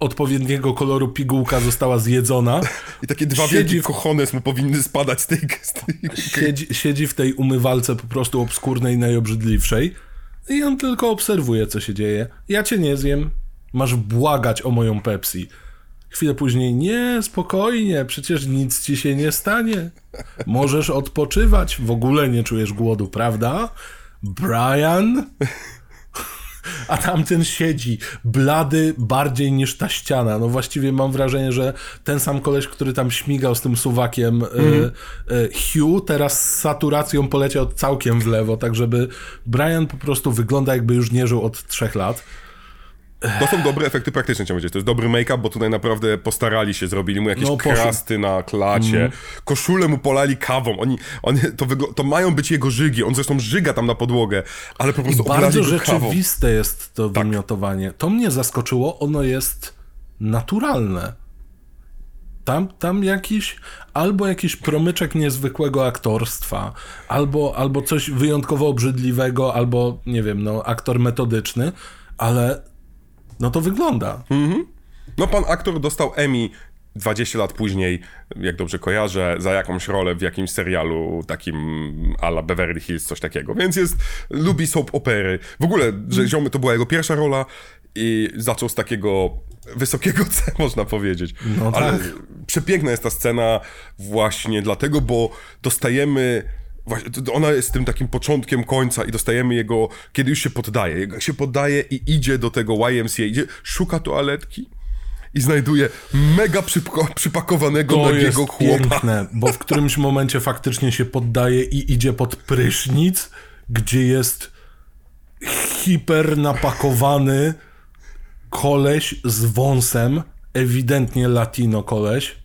odpowiedniego koloru pigułka została zjedzona. [laughs]
I takie dwa siedzi w... kochones mu powinny spadać z tej... Z tej...
Siedzi, siedzi w tej umywalce po prostu obskurnej, najobrzydliwszej. I on tylko obserwuje, co się dzieje. Ja cię nie zjem. Masz błagać o moją Pepsi. Chwilę później, nie, spokojnie, przecież nic ci się nie stanie. Możesz odpoczywać, w ogóle nie czujesz głodu, prawda? Brian? A tamten siedzi, blady bardziej niż ta ściana. No właściwie mam wrażenie, że ten sam koleś, który tam śmigał z tym suwakiem mm. y, y, Hugh, teraz z saturacją poleciał całkiem w lewo, tak żeby Brian po prostu wygląda jakby już nie żył od trzech lat.
To są dobre efekty praktyczne, chciałem powiedzieć. To jest dobry make-up, bo tutaj naprawdę postarali się, zrobili mu jakieś no, krasty na klacie, mm. koszulę mu polali kawą. Oni, oni to, to mają być jego żygi. On zresztą żyga tam na podłogę, ale po prostu
I bardzo rzeczywiste kawą. jest to tak. wymiotowanie. To mnie zaskoczyło, ono jest naturalne. Tam, tam jakiś, albo jakiś promyczek niezwykłego aktorstwa, albo, albo coś wyjątkowo obrzydliwego, albo, nie wiem, no, aktor metodyczny, ale no to wygląda. Mhm.
No pan aktor dostał Emmy 20 lat później, jak dobrze kojarzę, za jakąś rolę w jakimś serialu takim ala Beverly Hills, coś takiego. Więc jest, lubi soap opery. W ogóle, że mm. ziomy to była jego pierwsza rola i zaczął z takiego wysokiego [laughs] C, można powiedzieć.
No Ale tak.
przepiękna jest ta scena właśnie dlatego, bo dostajemy ona jest tym takim początkiem końca i dostajemy jego, kiedy już się poddaje. Jak się poddaje i idzie do tego YMCA, idzie, szuka toaletki i znajduje mega przypakowanego to nagiego jest chłopa. piękne,
bo w którymś momencie faktycznie się poddaje i idzie pod prysznic, gdzie jest hiper napakowany koleś z wąsem, ewidentnie latino koleś,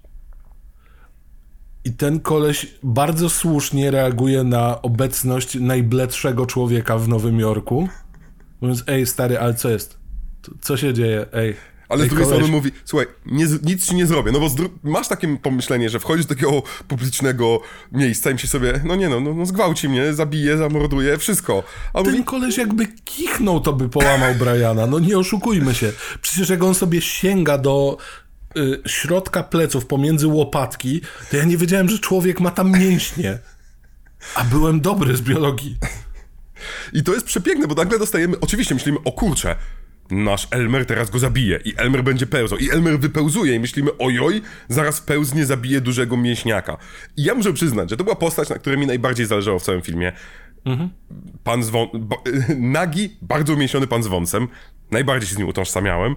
i ten koleś bardzo słusznie reaguje na obecność najbledszego człowieka w Nowym Jorku. Mówiąc, ej stary, ale co jest? Co się dzieje? Ej.
Ale z drugiej strony mówi, słuchaj, nie, nic ci nie zrobię, no bo masz takie pomyślenie, że wchodzisz do takiego publicznego miejsca i myślisz sobie, no nie no, no, no zgwałci mnie, zabije, zamorduje, wszystko.
A Ten mówi... koleś jakby kichnął, to by połamał Briana, no nie oszukujmy się. Przecież jak on sobie sięga do y, środka pleców pomiędzy łopatki, to ja nie wiedziałem, że człowiek ma tam mięśnie. A byłem dobry z biologii.
I to jest przepiękne, bo nagle dostajemy, oczywiście myślimy, o kurczę, nasz Elmer teraz go zabije i Elmer będzie pełzał i Elmer wypełzuje i myślimy, ojoj, zaraz pełznie zabije dużego mięśniaka. I ja muszę przyznać, że to była postać, na której mi najbardziej zależało w całym filmie. Mhm. Pan z wą- [laughs] nagi, bardzo umięśniony pan z wąsem. Najbardziej się z nim utożsamiałem.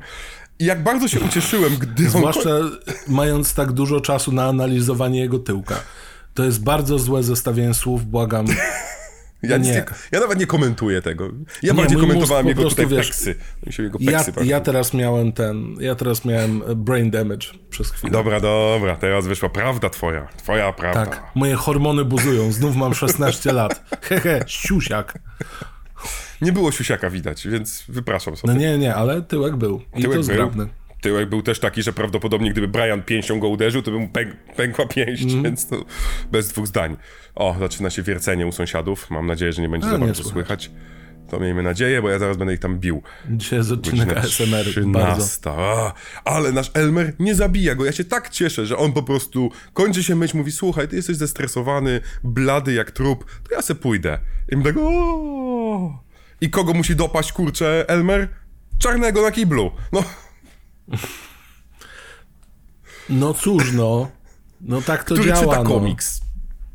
I jak bardzo się ucieszyłem, gdy
Zwłaszcza on... mając tak dużo czasu na analizowanie jego tyłka. To jest bardzo złe zestawienie słów, błagam. [laughs]
Ja, nie. Nie, ja nawet nie komentuję tego. Ja nie, bardziej komentowałem jego tutaj wiesz, peksy.
Jego peksy ja, ja, teraz miałem ten, ja teraz miałem brain damage przez chwilę.
Dobra, dobra, teraz wyszła prawda twoja. Twoja prawda. Tak,
moje hormony buzują, znów mam 16 lat. Hehe, siusiak.
Nie było siusiaka widać, więc wypraszam sobie.
No nie, nie, ale tyłek był. I tyłek to zgrabny. Był.
Tyłek był też taki, że prawdopodobnie gdyby Brian pięścią go uderzył, to by mu pęk, pękła pięść, mm. więc to bez dwóch zdań. O, zaczyna się wiercenie u sąsiadów. Mam nadzieję, że nie będzie A, za bardzo słychać. To miejmy nadzieję, bo ja zaraz będę ich tam bił.
Dzisiaj jest odcinek ASMR
13.
bardzo.
A, ale nasz Elmer nie zabija go. Ja się tak cieszę, że on po prostu kończy się myć, mówi, słuchaj, ty jesteś zestresowany, blady jak trup, to ja se pójdę. I my tak, o. I kogo musi dopaść, kurczę, Elmer? Czarnego na kiblu. No,
No cóż, no. No tak to
który
działa.
czyta
no.
komiks.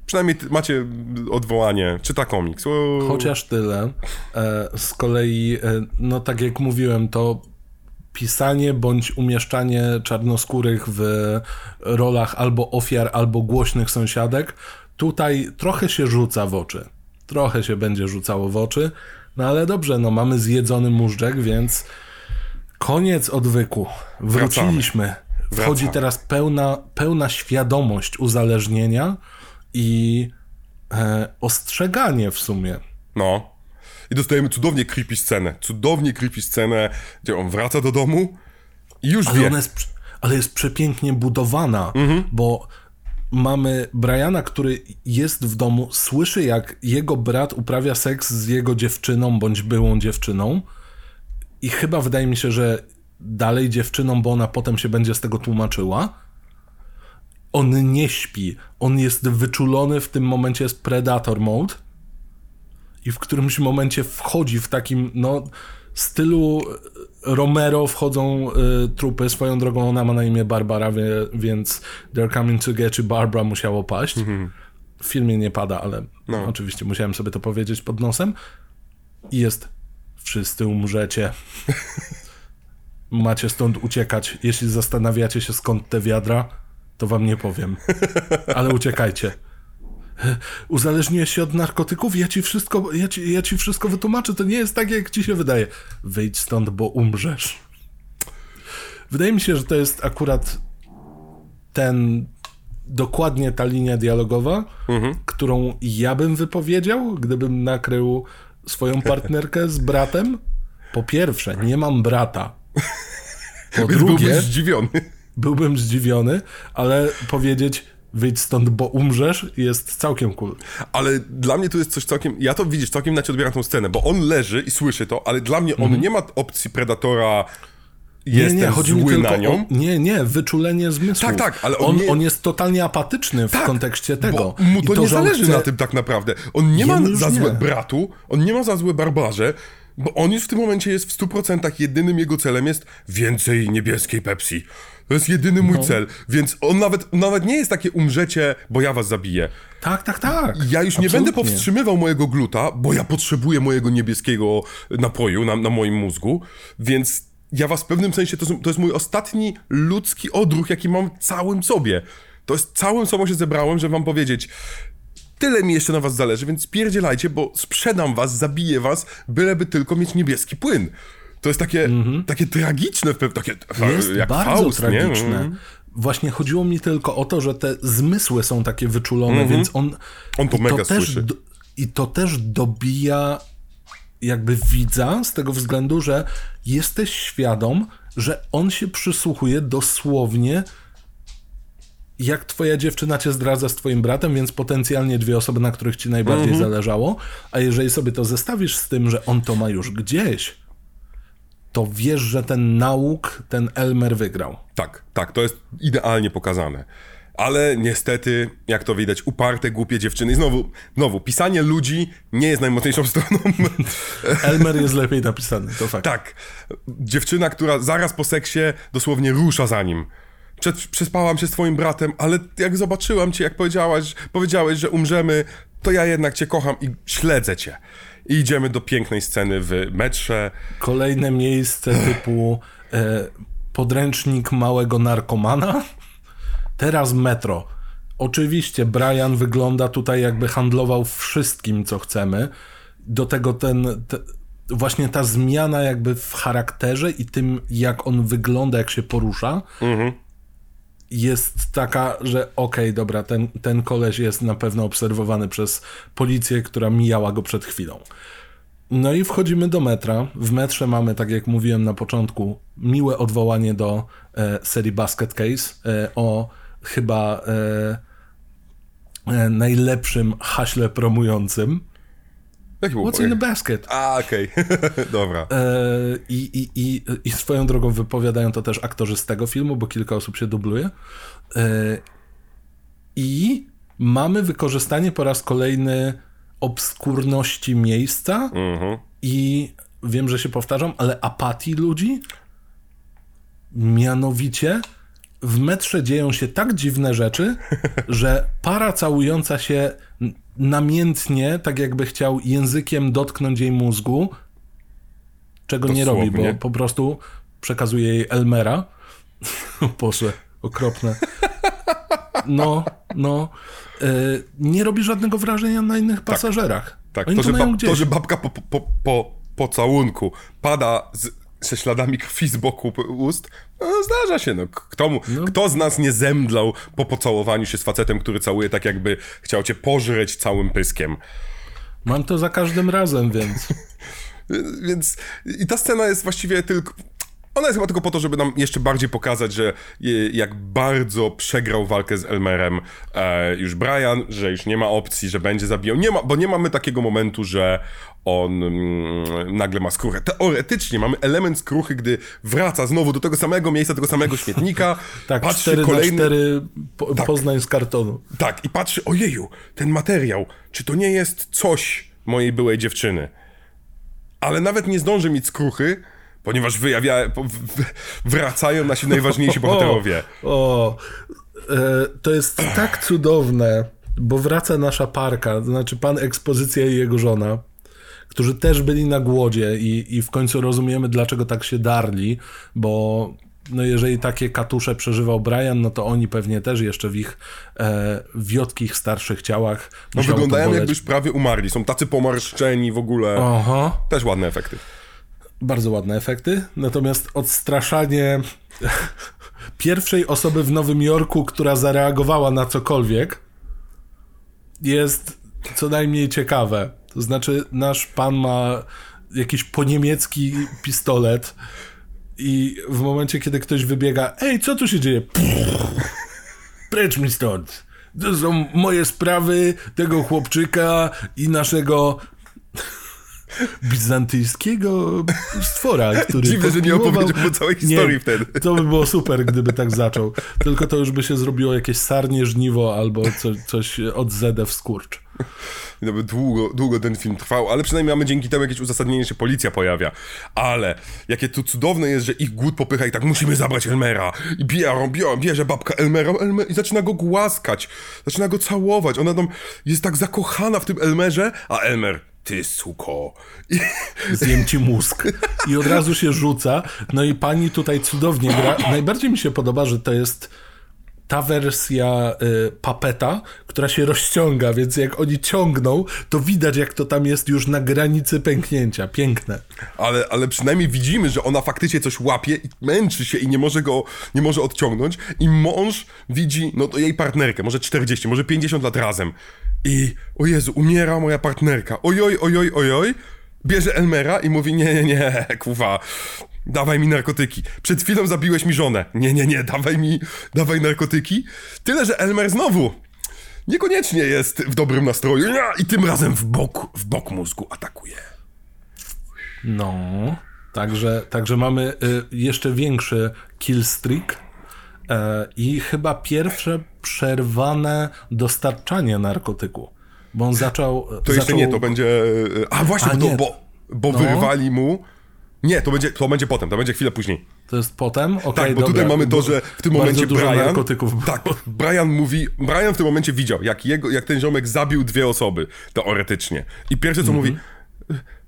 Przynajmniej macie odwołanie, czyta komiks. O.
Chociaż tyle. E, z kolei, e, no tak jak mówiłem, to pisanie bądź umieszczanie czarnoskórych w rolach albo ofiar, albo głośnych sąsiadek, tutaj trochę się rzuca w oczy. Trochę się będzie rzucało w oczy. No ale dobrze, no mamy zjedzony móżdżek, więc koniec odwyku. Wróciliśmy. Wchodzi
Wracamy.
teraz pełna, pełna świadomość uzależnienia i e, ostrzeganie w sumie.
No. I dostajemy cudownie creepy scenę. Cudownie creepy scenę, gdzie on wraca do domu i już
Ale
wie.
jest, ale jest przepięknie budowana,
Mhm.
bo mamy Briana, który jest w domu, słyszy jak jego brat uprawia seks z jego dziewczyną bądź byłą dziewczyną i chyba wydaje mi się, że dalej dziewczyną, bo ona potem się będzie z tego tłumaczyła. On nie śpi. On jest wyczulony, w tym momencie jest predator mode i w którymś momencie wchodzi w takim, no, stylu Romero wchodzą y, trupy. Swoją drogą ona ma na imię Barbara, wie, więc They're Coming to Get You Barbara musiało paść. W filmie nie pada, ale oczywiście musiałem sobie to powiedzieć pod nosem. I jest wszyscy umrzecie. Macie stąd uciekać. Jeśli zastanawiacie się skąd te wiadra, to wam nie powiem. Ale uciekajcie. Uzależniłeś się od narkotyków? Ja ci wszystko, ja ci, ja ci wszystko wytłumaczę. To nie jest tak, jak ci się wydaje. Wyjdź stąd, bo umrzesz. Wydaje mi się, że to jest akurat ten, dokładnie ta linia dialogowa, którą ja bym wypowiedział, gdybym nakrył swoją partnerkę z bratem. Po pierwsze, nie mam brata. Po drugie,
zdziwiony.
byłbym zdziwiony, ale powiedzieć wyjdź stąd, bo umrzesz jest całkiem cool.
Ale dla mnie to jest coś całkiem. Ja to widzisz, całkiem inaczej odbieram tą scenę, bo on leży i słyszy to, ale dla mnie on nie ma opcji predatora. Jestem
nie, nie, chodzi mi
zły
tylko
na nią.
O, nie, nie, wyczulenie zmysłów.
Tak, tak, ale on
on,
nie-
on jest totalnie apatyczny w
Tak,
kontekście tego.
Bo mu
I
to, nie zależy
chce-
na tym tak naprawdę. On nie ma za złe
nie.
bratu, on nie ma za złe barbarze, bo on już w tym momencie jest w 100% jedynym jego celem jest więcej niebieskiej Pepsi. To jest jedyny
No.
mój cel, więc on nawet, nawet nie jest takie umrzecie, bo ja was zabiję.
Tak, tak, tak.
Ja już nie
Absolutnie.
będę powstrzymywał mojego gluta, bo ja potrzebuję mojego niebieskiego napoju na, na moim mózgu, więc ja was w pewnym sensie, to, to jest mój ostatni ludzki odruch, jaki mam w całym sobie. To jest całym sobą się zebrałem, żeby wam powiedzieć, tyle mi jeszcze na was zależy, więc spierdzielajcie, bo sprzedam was, zabiję was, byleby tylko mieć niebieski płyn. To jest takie, takie tragiczne, takie
Mhm. Jest
jak
bardzo
Faust, nie?
tragiczne.
Mm.
Właśnie chodziło mi tylko o to, że te zmysły są takie wyczulone, więc on.
Mhm. On to mega
też
słyszy.
do- I to też dobija jakby widza z tego względu, że jesteś świadom, że on się przysłuchuje dosłownie jak twoja dziewczyna cię zdradza z twoim bratem, więc potencjalnie dwie osoby, na których ci najbardziej
Mhm.
zależało, a jeżeli sobie to zestawisz z tym, że on to ma już gdzieś, to wiesz, że ten nauk, ten Elmer wygrał.
Tak, tak, to jest idealnie pokazane. Ale niestety, jak to widać, uparte, głupie dziewczyny. I znowu, znowu, pisanie ludzi nie jest najmocniejszą [laughs] stroną.
Elmer jest lepiej napisany, to fakt.
tak, dziewczyna, która zaraz po seksie dosłownie rusza za nim. Przed, przespałam się z twoim bratem, ale jak zobaczyłam cię, jak powiedziałaś, powiedziałeś, że umrzemy, to ja jednak cię kocham i śledzę cię. I idziemy do pięknej sceny w metrze.
Kolejne miejsce typu e, podręcznik małego narkomana. Teraz metro. Oczywiście Brian wygląda tutaj jakby handlował wszystkim, co chcemy. Do tego ten, te, właśnie ta zmiana jakby w charakterze i tym, jak on wygląda, jak się porusza, jest taka, że okej, dobra, ten, ten koleś jest na pewno obserwowany przez policję, która mijała go przed chwilą. No i wchodzimy do metra. W metrze mamy, tak jak mówiłem na początku, miłe odwołanie do e, serii Basket Case e, o chyba e, e, najlepszym haśle promującym.
Jaki był
What's in the basket?
A, okej. [laughs] Dobra.
E, i, i, i, I swoją drogą wypowiadają to też aktorzy z tego filmu, bo kilka osób się dubluje. E, I mamy wykorzystanie po raz kolejny obskurności miejsca
Mhm.
i wiem, że się powtarzam, ale apatii ludzi. Mianowicie w metrze dzieją się tak dziwne rzeczy, [laughs] że para całująca się namiętnie, tak jakby chciał językiem dotknąć jej mózgu, czego nie robi, bo po prostu przekazuje jej Elmera. [laughs] Boże, okropne. No, no. E, nie robi żadnego wrażenia na innych pasażerach.
Tak,
Oni
to,
to,
że, bab, to, że babka po, po, po, po całunku pada z, ze śladami krwi z boku ust, no, zdarza się. No. Kto, mu, kto z nas nie zemdlał po pocałowaniu się z facetem, który całuje tak jakby chciał cię pożreć całym pyskiem.
Mam to za każdym razem, więc. [laughs]
Więc i ta scena jest właściwie tylko. Ona jest chyba tylko po to, żeby nam jeszcze bardziej pokazać, że je- jak bardzo przegrał walkę z Elmerem e, już Brian, że już nie ma opcji, że będzie zabijał. Nie ma, bo nie mamy takiego momentu, że on mm, nagle ma skruchę. Teoretycznie mamy element skruchy, gdy wraca znowu do tego samego miejsca, tego samego śmietnika, [laughs]
Tak,
patrzy
4
kolejny...
na 4 po, Poznań z kartonu.
Tak, i patrzy, ojeju, ten materiał, czy to nie jest coś mojej byłej dziewczyny? Ale nawet nie zdąży mieć skruchy, ponieważ wyjawia, wracają nasi najważniejsi [laughs] bohaterowie.
O, e, to jest tak cudowne, bo wraca nasza parka, to znaczy pan ekspozycja i jego żona, którzy też byli na głodzie i, i w końcu rozumiemy, dlaczego tak się darli, bo no jeżeli takie katusze przeżywał Brian, no to oni pewnie też jeszcze w ich e, wiotkich, starszych ciałach
No wyglądają
boleć.
jakby już prawie umarli, są tacy pomarszczeni w ogóle.
Aha.
Też ładne efekty.
Bardzo ładne efekty, natomiast odstraszanie [laughs] pierwszej osoby w Nowym Jorku, która zareagowała na cokolwiek, jest co najmniej ciekawe. To znaczy, nasz pan ma jakiś poniemiecki pistolet i w momencie, kiedy ktoś wybiega, ej, co tu się dzieje? [laughs] Precz mi stąd. To są moje sprawy, tego chłopczyka i naszego bizantyjskiego stwora, [laughs] który
Dziwne, że nie opowiedział mu całej historii
nie,
wtedy.
To by było super, gdyby tak zaczął. Tylko to już by się zrobiło jakieś sarnie żniwo albo co, coś od zedew skurcz.
No by długo, długo ten film trwał, ale przynajmniej mamy dzięki temu jakieś uzasadnienie, że policja pojawia. Ale jakie tu cudowne jest, że ich głód popycha i tak musimy zabrać Elmera. I biorą, biorą, bierze babka Elmera Elmer, i zaczyna go głaskać. Zaczyna go całować. Ona tam jest tak zakochana w tym Elmerze, a Elmer, ty suko. I, [laughs]
Zjem ci mózg. I od razu się rzuca. No i pani tutaj cudownie gra. Najbardziej mi się podoba, że to jest ta wersja y, papeta, która się rozciąga, więc jak oni ciągną, to widać, jak to tam jest już na granicy pęknięcia. Piękne.
ale, ale przynajmniej widzimy, że ona faktycznie coś łapie i męczy się i nie może go, nie może odciągnąć. I mąż widzi, no to jej partnerkę, może 40, może 50 lat razem. I, o Jezu, umiera moja partnerka. Ojoj, ojoj, ojoj. Bierze Elmera i mówi, nie, nie, nie, [laughs] kuwa, dawaj mi narkotyki. Przed chwilą zabiłeś mi żonę. Nie, nie, nie, dawaj mi, dawaj narkotyki. Tyle, że Elmer znowu niekoniecznie jest w dobrym nastroju i tym razem w bok, w bok mózgu atakuje.
No. Także, także mamy y, jeszcze większy killstreak e, i chyba pierwsze przerwane dostarczanie narkotyku. Bo on zaczął.
To
zaczął...
jeszcze nie, to będzie. A właśnie,
A,
bo,
nie.
bo, bo
No.
wyrwali mu. Nie, to będzie, to będzie potem, to będzie chwilę później.
To jest potem? Okej,
Tak, bo
dobra,
tutaj mamy to, że w tym momencie Brian. Tak, Brian mówi. Brian w tym momencie widział, jak, jego, jak ten ziomek zabił dwie osoby, teoretycznie. I pierwsze co mówi.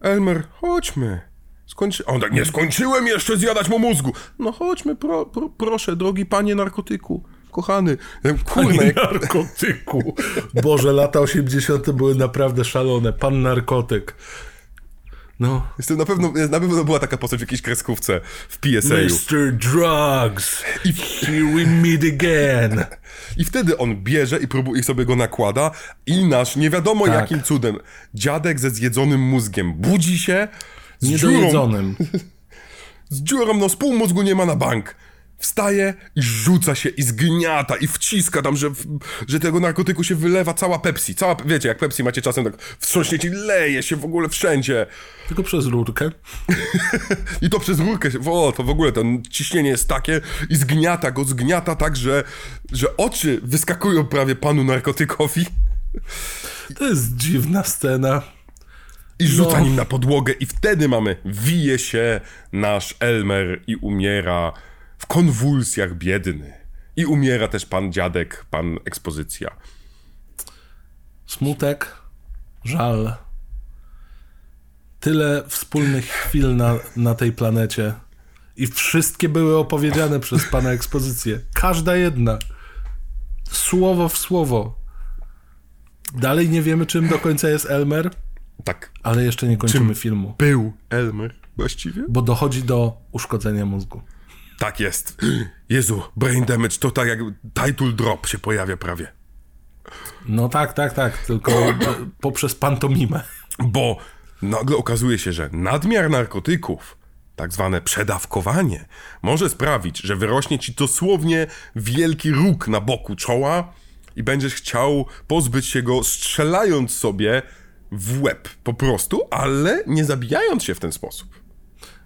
Elmer, chodźmy. Skończy... A On tak, nie skończyłem jeszcze zjadać mu mózgu. No chodźmy, pro, pro, proszę, drogi panie narkotyku. Kochany. Ja mówię, Kurna, jak,
narkotyku. [laughs] Boże, lata 80. były naprawdę szalone. Pan narkotyk. No.
jestem na pewno, na pewno była taka postać w jakiejś kreskówce w PSA.
Mr. Drugs. Here we meet again.
I wtedy on bierze i próbuje sobie go nakłada i nasz, nie wiadomo
Tak.
jakim cudem, dziadek ze zjedzonym mózgiem budzi się z dziurą,
Niedojedzonym. [laughs]
z dziurą, no z pół mózgu nie ma na bank. Wstaje i rzuca się i zgniata i wciska tam, że, że tego narkotyku się wylewa cała Pepsi. Cała, wiecie, jak Pepsi macie czasem tak wstrząśniecie i leje się w ogóle wszędzie.
Tylko przez rurkę. [laughs]
I to przez rurkę, o, to w ogóle to ciśnienie jest takie i zgniata go, zgniata tak, że, że oczy wyskakują prawie panu narkotykowi.
To jest dziwna scena.
I rzuca no. nim na podłogę i wtedy mamy, wije się nasz Elmer i umiera w konwulsjach biedny. I umiera też pan dziadek, pan ekspozycja.
Smutek, żal. Tyle wspólnych chwil na, na tej planecie. I wszystkie były opowiedziane przez pana ekspozycję. Każda jedna. Słowo w słowo. Dalej nie wiemy, czym do końca jest Elmer.
Tak.
Ale jeszcze nie kończymy czym filmu.
Był Elmer właściwie?
Bo dochodzi do uszkodzenia mózgu.
Tak jest. Jezu, brain damage to tak jak title drop się pojawia prawie.
No tak, tak, tak, tylko poprzez pantomimę.
Bo nagle okazuje się, że nadmiar narkotyków, tak zwane przedawkowanie, może sprawić, że wyrośnie ci dosłownie wielki róg na boku czoła i będziesz chciał pozbyć się go strzelając sobie w łeb po prostu, ale nie zabijając się w ten sposób.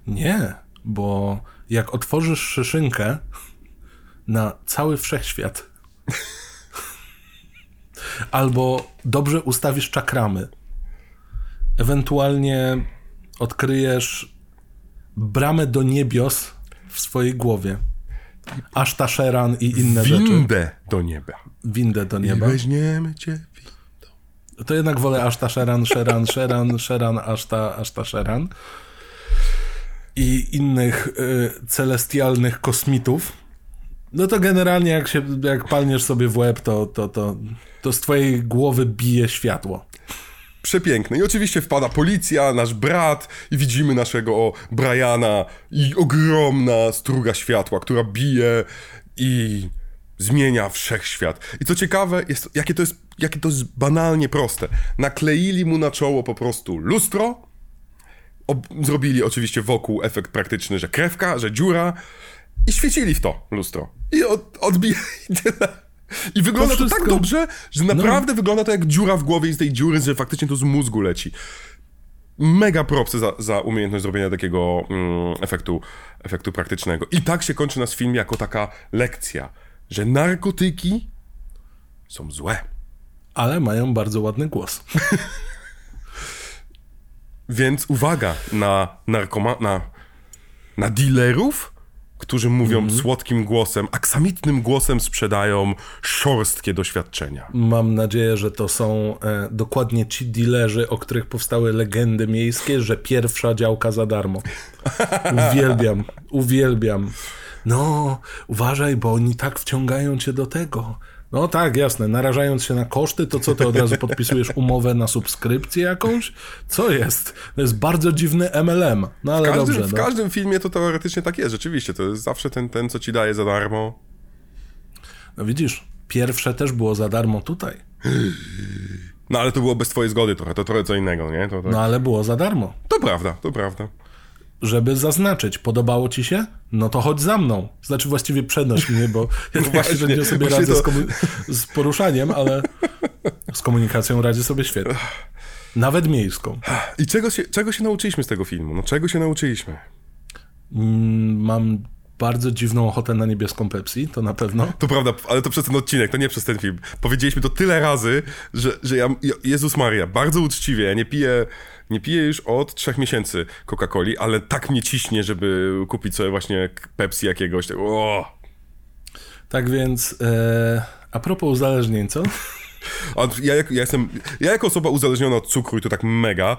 Nie, bo jak otworzysz szyszynkę na cały wszechświat, albo dobrze ustawisz czakramy, ewentualnie odkryjesz bramę do niebios w swojej głowie. Aż ta Sheran i inne
Windę
rzeczy.
Windę do nieba.
Windę do nieba.
I weźmiemy cię windą.
To jednak wolę aż ta Sheran, Sheran, Sheran, Sheran, aż ta, aż ta Sheran i innych y, celestialnych kosmitów, no to generalnie jak się, jak palniesz sobie w łeb, to, to, to, to z twojej głowy bije światło.
Przepiękne. I oczywiście wpada policja, nasz brat i widzimy naszego Briana i ogromna struga światła, która bije i zmienia wszechświat. I co ciekawe, jest, jakie, to jest, jakie to jest banalnie proste. Nakleili mu na czoło po prostu lustro, zrobili oczywiście wokół efekt praktyczny, że krewka, że dziura i świecili w to lustro. I od, odbija [laughs] i tyle. I wygląda to, to tak dobrze, że naprawdę no. wygląda to jak dziura w głowie i z tej dziury, że faktycznie to z mózgu leci. Mega propsy za, za umiejętność zrobienia takiego mm, efektu, efektu praktycznego. I tak się kończy nasz film jako taka lekcja, że narkotyki są złe.
Ale mają bardzo ładny głos. [laughs]
Więc uwaga na narkoma... na, na dealerów, którzy mówią mm. słodkim głosem, aksamitnym głosem sprzedają szorstkie doświadczenia.
Mam nadzieję, że to są e, dokładnie ci dealerzy, o których powstały legendy miejskie, że pierwsza działka za darmo. Uwielbiam, uwielbiam. No, uważaj, bo oni tak wciągają cię do tego. No tak, jasne. Narażając się na koszty, to co ty od razu podpisujesz [laughs] umowę na subskrypcję jakąś? Co jest? To jest bardzo dziwny MLM. No ale
w każdym,
dobrze. No.
W każdym filmie to teoretycznie tak jest, rzeczywiście. To jest zawsze ten, ten co ci daje za darmo.
No widzisz, pierwsze też było za darmo tutaj.
No ale to było bez twojej zgody trochę, to trochę co innego, nie? To,
tak... No ale było za darmo.
To prawda, to prawda
żeby zaznaczyć, podobało ci się? No to chodź za mną. Znaczy właściwie przenoś mnie, bo ja no [laughs] właśnie, że nie sobie radzę to... z, z, poruszaniem, ale z komunikacją radzę sobie świetnie. Nawet miejską.
I czego się, czego się nauczyliśmy z tego filmu? No czego się nauczyliśmy?
Mm, mam bardzo dziwną ochotę na niebieską Pepsi, to na pewno.
To prawda, ale to przez ten odcinek, to nie przez ten film. Powiedzieliśmy to tyle razy, że, że ja, Jezus Maria, bardzo uczciwie, ja nie piję, nie piję już od trzech miesięcy Coca-Coli, ale tak mnie ciśnie, żeby kupić sobie właśnie Pepsi jakiegoś. Tak, o!
Tak więc, e, a propos uzależnień, co? [laughs]
Ja, ja, jestem, ja jako osoba uzależniona od cukru i to tak mega,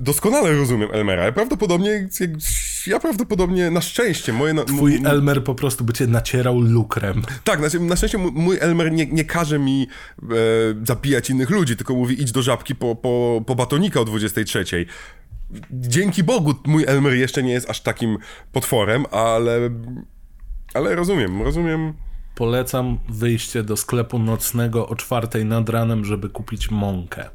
doskonale rozumiem Elmera. Ja prawdopodobnie, ja prawdopodobnie na szczęście moje... Na,
Twój Elmer po prostu by cię nacierał lukrem.
Tak, na, na szczęście mój Elmer nie, nie każe mi e, zabijać innych ludzi, tylko mówi idź do żabki po, po, po batonika o 23. Dzięki Bogu mój Elmer jeszcze nie jest aż takim potworem, ale... Ale rozumiem, rozumiem...
Polecam wyjście do sklepu nocnego o czwartej nad ranem, żeby kupić mąkę.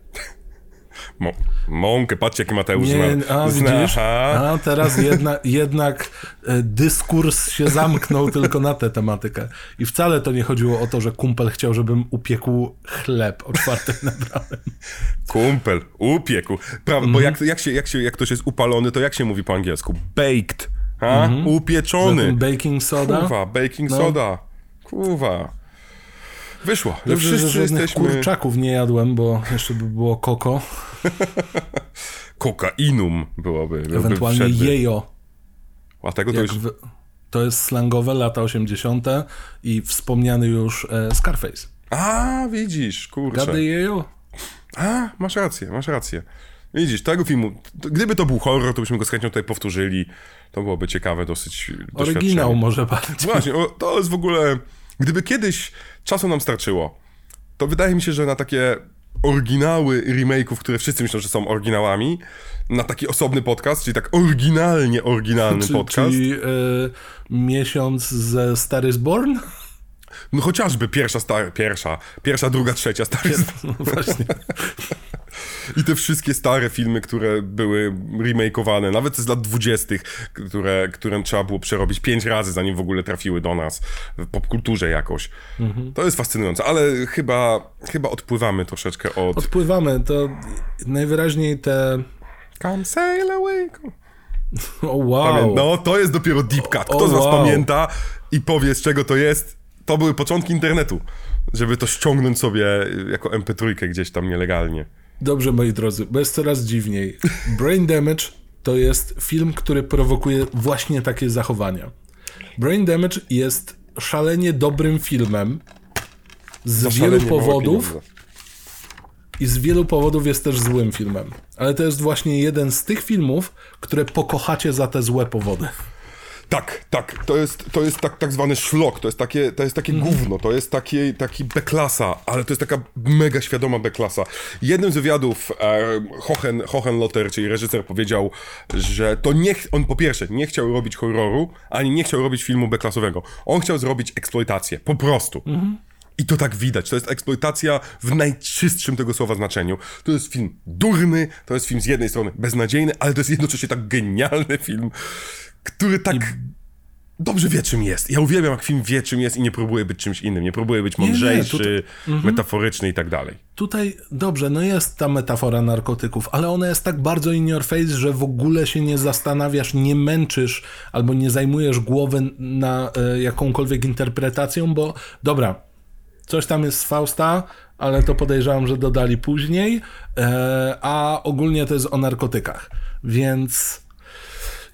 Mo mąkę, patrzcie jaki Mateusz
Nie,
zna.
a
zna.
widzisz? A teraz jedna, jednak e, dyskurs się zamknął tylko na tę tematykę. I wcale to nie chodziło o to, że kumpel chciał, żebym upiekł chleb o czwartej nad ranem.
Kumpel, upiekł. Prawda, bo jak, jak, się, jak, się, jak ktoś jest upalony, to jak się mówi po angielsku? Baked. Ha? Upieczony.
Zatem baking soda.
Kuwa, baking
No.
soda. Kuwa. Wyszło, że
Dobrze, że
wszyscy
żadnych
jesteśmy...
kurczaków nie jadłem, bo jeszcze by było koko. [laughs]
Kokainum byłoby. byłoby
Ewentualnie
wszedłby.
jejo.
A tego to już...
w, to jest slangowe lata 80. i wspomniany już e, Scarface.
A, widzisz, kurczę.
Gady jejo?
A, masz rację, masz rację. Widzisz, tego filmu, gdyby to był horror, to byśmy go z chęcią tutaj powtórzyli. To byłoby ciekawe dosyć
Oryginał może bardziej.
Właśnie, o, to jest w ogóle... Gdyby kiedyś czasu nam starczyło, to wydaje mi się, że na takie oryginały remake'ów, które wszyscy myślą, że są oryginałami, na taki osobny podcast, czyli tak oryginalnie oryginalny
Czy,
podcast,
czyli e, miesiąc ze Star is Born?
no chociażby pierwsza, star, pierwsza, pierwsza, druga, trzecia, stary,
No właśnie. [laughs]
I te wszystkie stare filmy, które były remakeowane, nawet z lat dwudziestych, które, które trzeba było przerobić pięć razy, zanim w ogóle trafiły do nas w popkulturze jakoś. To jest fascynujące, ale chyba, chyba odpływamy troszeczkę od...
Odpływamy, to najwyraźniej te...
Come sail away. [laughs]
O wow!
No, to jest dopiero deep cut. Kto
O,
z was
wow.
pamięta i powie, z czego to jest? To były początki internetu, żeby to ściągnąć sobie jako MP3 gdzieś tam nielegalnie.
Dobrze, moi drodzy, bo jest coraz dziwniej. Brain Damage to jest film, który prowokuje właśnie takie zachowania. Brain Damage jest szalenie dobrym filmem z
Za
wielu powodów i z wielu powodów jest też złym filmem. Ale to jest właśnie jeden z tych filmów, które pokochacie za te złe powody.
Tak, tak, to jest, to jest tak, tak zwany szlok, to jest takie, to jest takie
Mhm.
gówno, to jest taki, taki B-klasa, ale to jest taka mega świadoma B-klasa. Jednym z wywiadów e, Hohen, Hohenlotter, czyli reżyser, powiedział, że to nie, on po pierwsze nie chciał robić horroru, ani nie chciał robić filmu B-klasowego. On chciał zrobić eksploitację, po prostu.
Mhm.
I to tak widać. To jest eksploitacja w najczystszym tego słowa znaczeniu. To jest film durny, to jest film z jednej strony beznadziejny, ale to jest jednocześnie tak genialny film, który tak dobrze wie, czym jest. Ja uwielbiam, jak film wie, czym jest i nie próbuje być czymś innym. Nie próbuje być
nie,
mądrzejszy,
tutaj-
metaforyczny i tak dalej.
Tutaj dobrze, no jest ta metafora narkotyków, ale ona jest tak bardzo in your face, że w ogóle się nie zastanawiasz, nie męczysz albo nie zajmujesz głowy na e, jakąkolwiek interpretacją, bo dobra, coś tam jest z Fausta, ale to podejrzewam, że dodali później, e, a ogólnie to jest o narkotykach, więc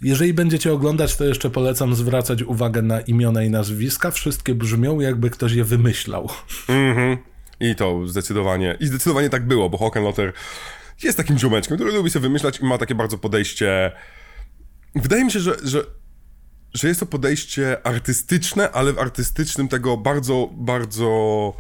jeżeli będziecie oglądać, to jeszcze polecam zwracać uwagę na imiona i nazwiska. Wszystkie brzmią, jakby ktoś je wymyślał.
Mhm. I to zdecydowanie, i zdecydowanie tak było, bo Hockenlotter jest takim ziomeczkiem, który lubi sobie wymyślać i ma takie bardzo podejście... Wydaje mi się, że, że, że jest to podejście artystyczne, ale w artystycznym tego bardzo, bardzo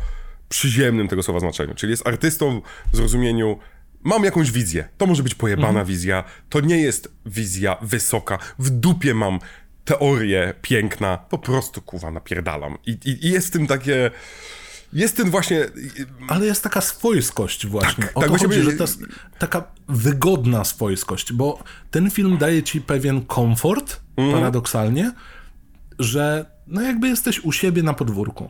przyziemnym tego słowa znaczeniu. Czyli jest artystą w zrozumieniu mam jakąś wizję. To może być pojebana wizja. To nie jest wizja wysoka. W dupie mam teorię piękna. Po prostu, kuwa, napierdalam. I, i, i jest w tym takie... Jest ten właśnie...
Ale jest taka swojskość właśnie.
Tak,
o
tak
to chodzi, że to jest taka wygodna swojskość, bo ten film daje ci pewien komfort,
Mhm.
paradoksalnie, że no jakby jesteś u siebie na podwórku.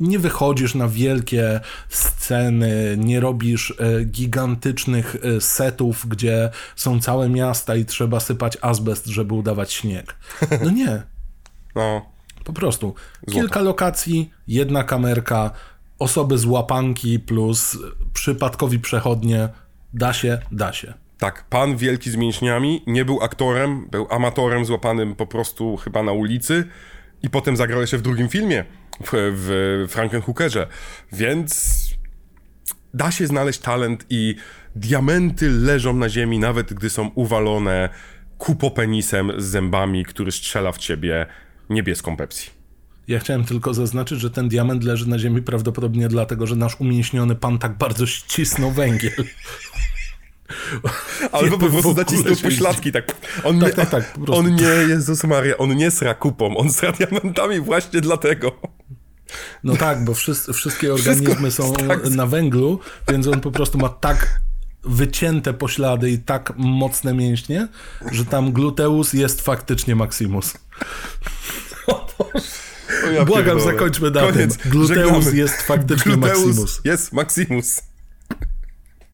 Nie wychodzisz na wielkie sceny, nie robisz e, gigantycznych e, setów, gdzie są całe miasta i trzeba sypać azbest, żeby udawać śnieg. No nie. [laughs]
No,
Po prostu. Kilka lokacji, jedna kamerka, osoby z łapanki plus przypadkowi przechodnie. Da się, da się.
Tak, pan wielki z mięśniami nie był aktorem, był amatorem złapanym po prostu chyba na ulicy i potem zagrał jeszcze w drugim filmie, w, w Frankenhookerze, więc da się znaleźć talent i diamenty leżą na ziemi, nawet gdy są uwalone kupopenisem z zębami, który strzela w ciebie niebieską Pepsi.
Ja chciałem tylko zaznaczyć, że ten diament leży na ziemi prawdopodobnie dlatego, że nasz umięśniony pan tak bardzo ścisnął węgiel.
Albo po prostu zacisnął pośladki, tak. On
Tak,
nie,
tak, tak,
on nie, Jezus Maria, on nie sra kupą, on sra diamentami właśnie dlatego.
No tak, bo wszys- wszystkie organizmy są
tak.
na węglu, więc on po prostu ma tak wycięte poślady i tak mocne mięśnie, że tam gluteus jest faktycznie Maximus. [laughs]
Ja
Błagam,
pierdolę.
zakończmy na
Koniec.
Gluteus
Żegnamy.
jest faktycznie
Gluteus
Maximus.
Jest Maximus.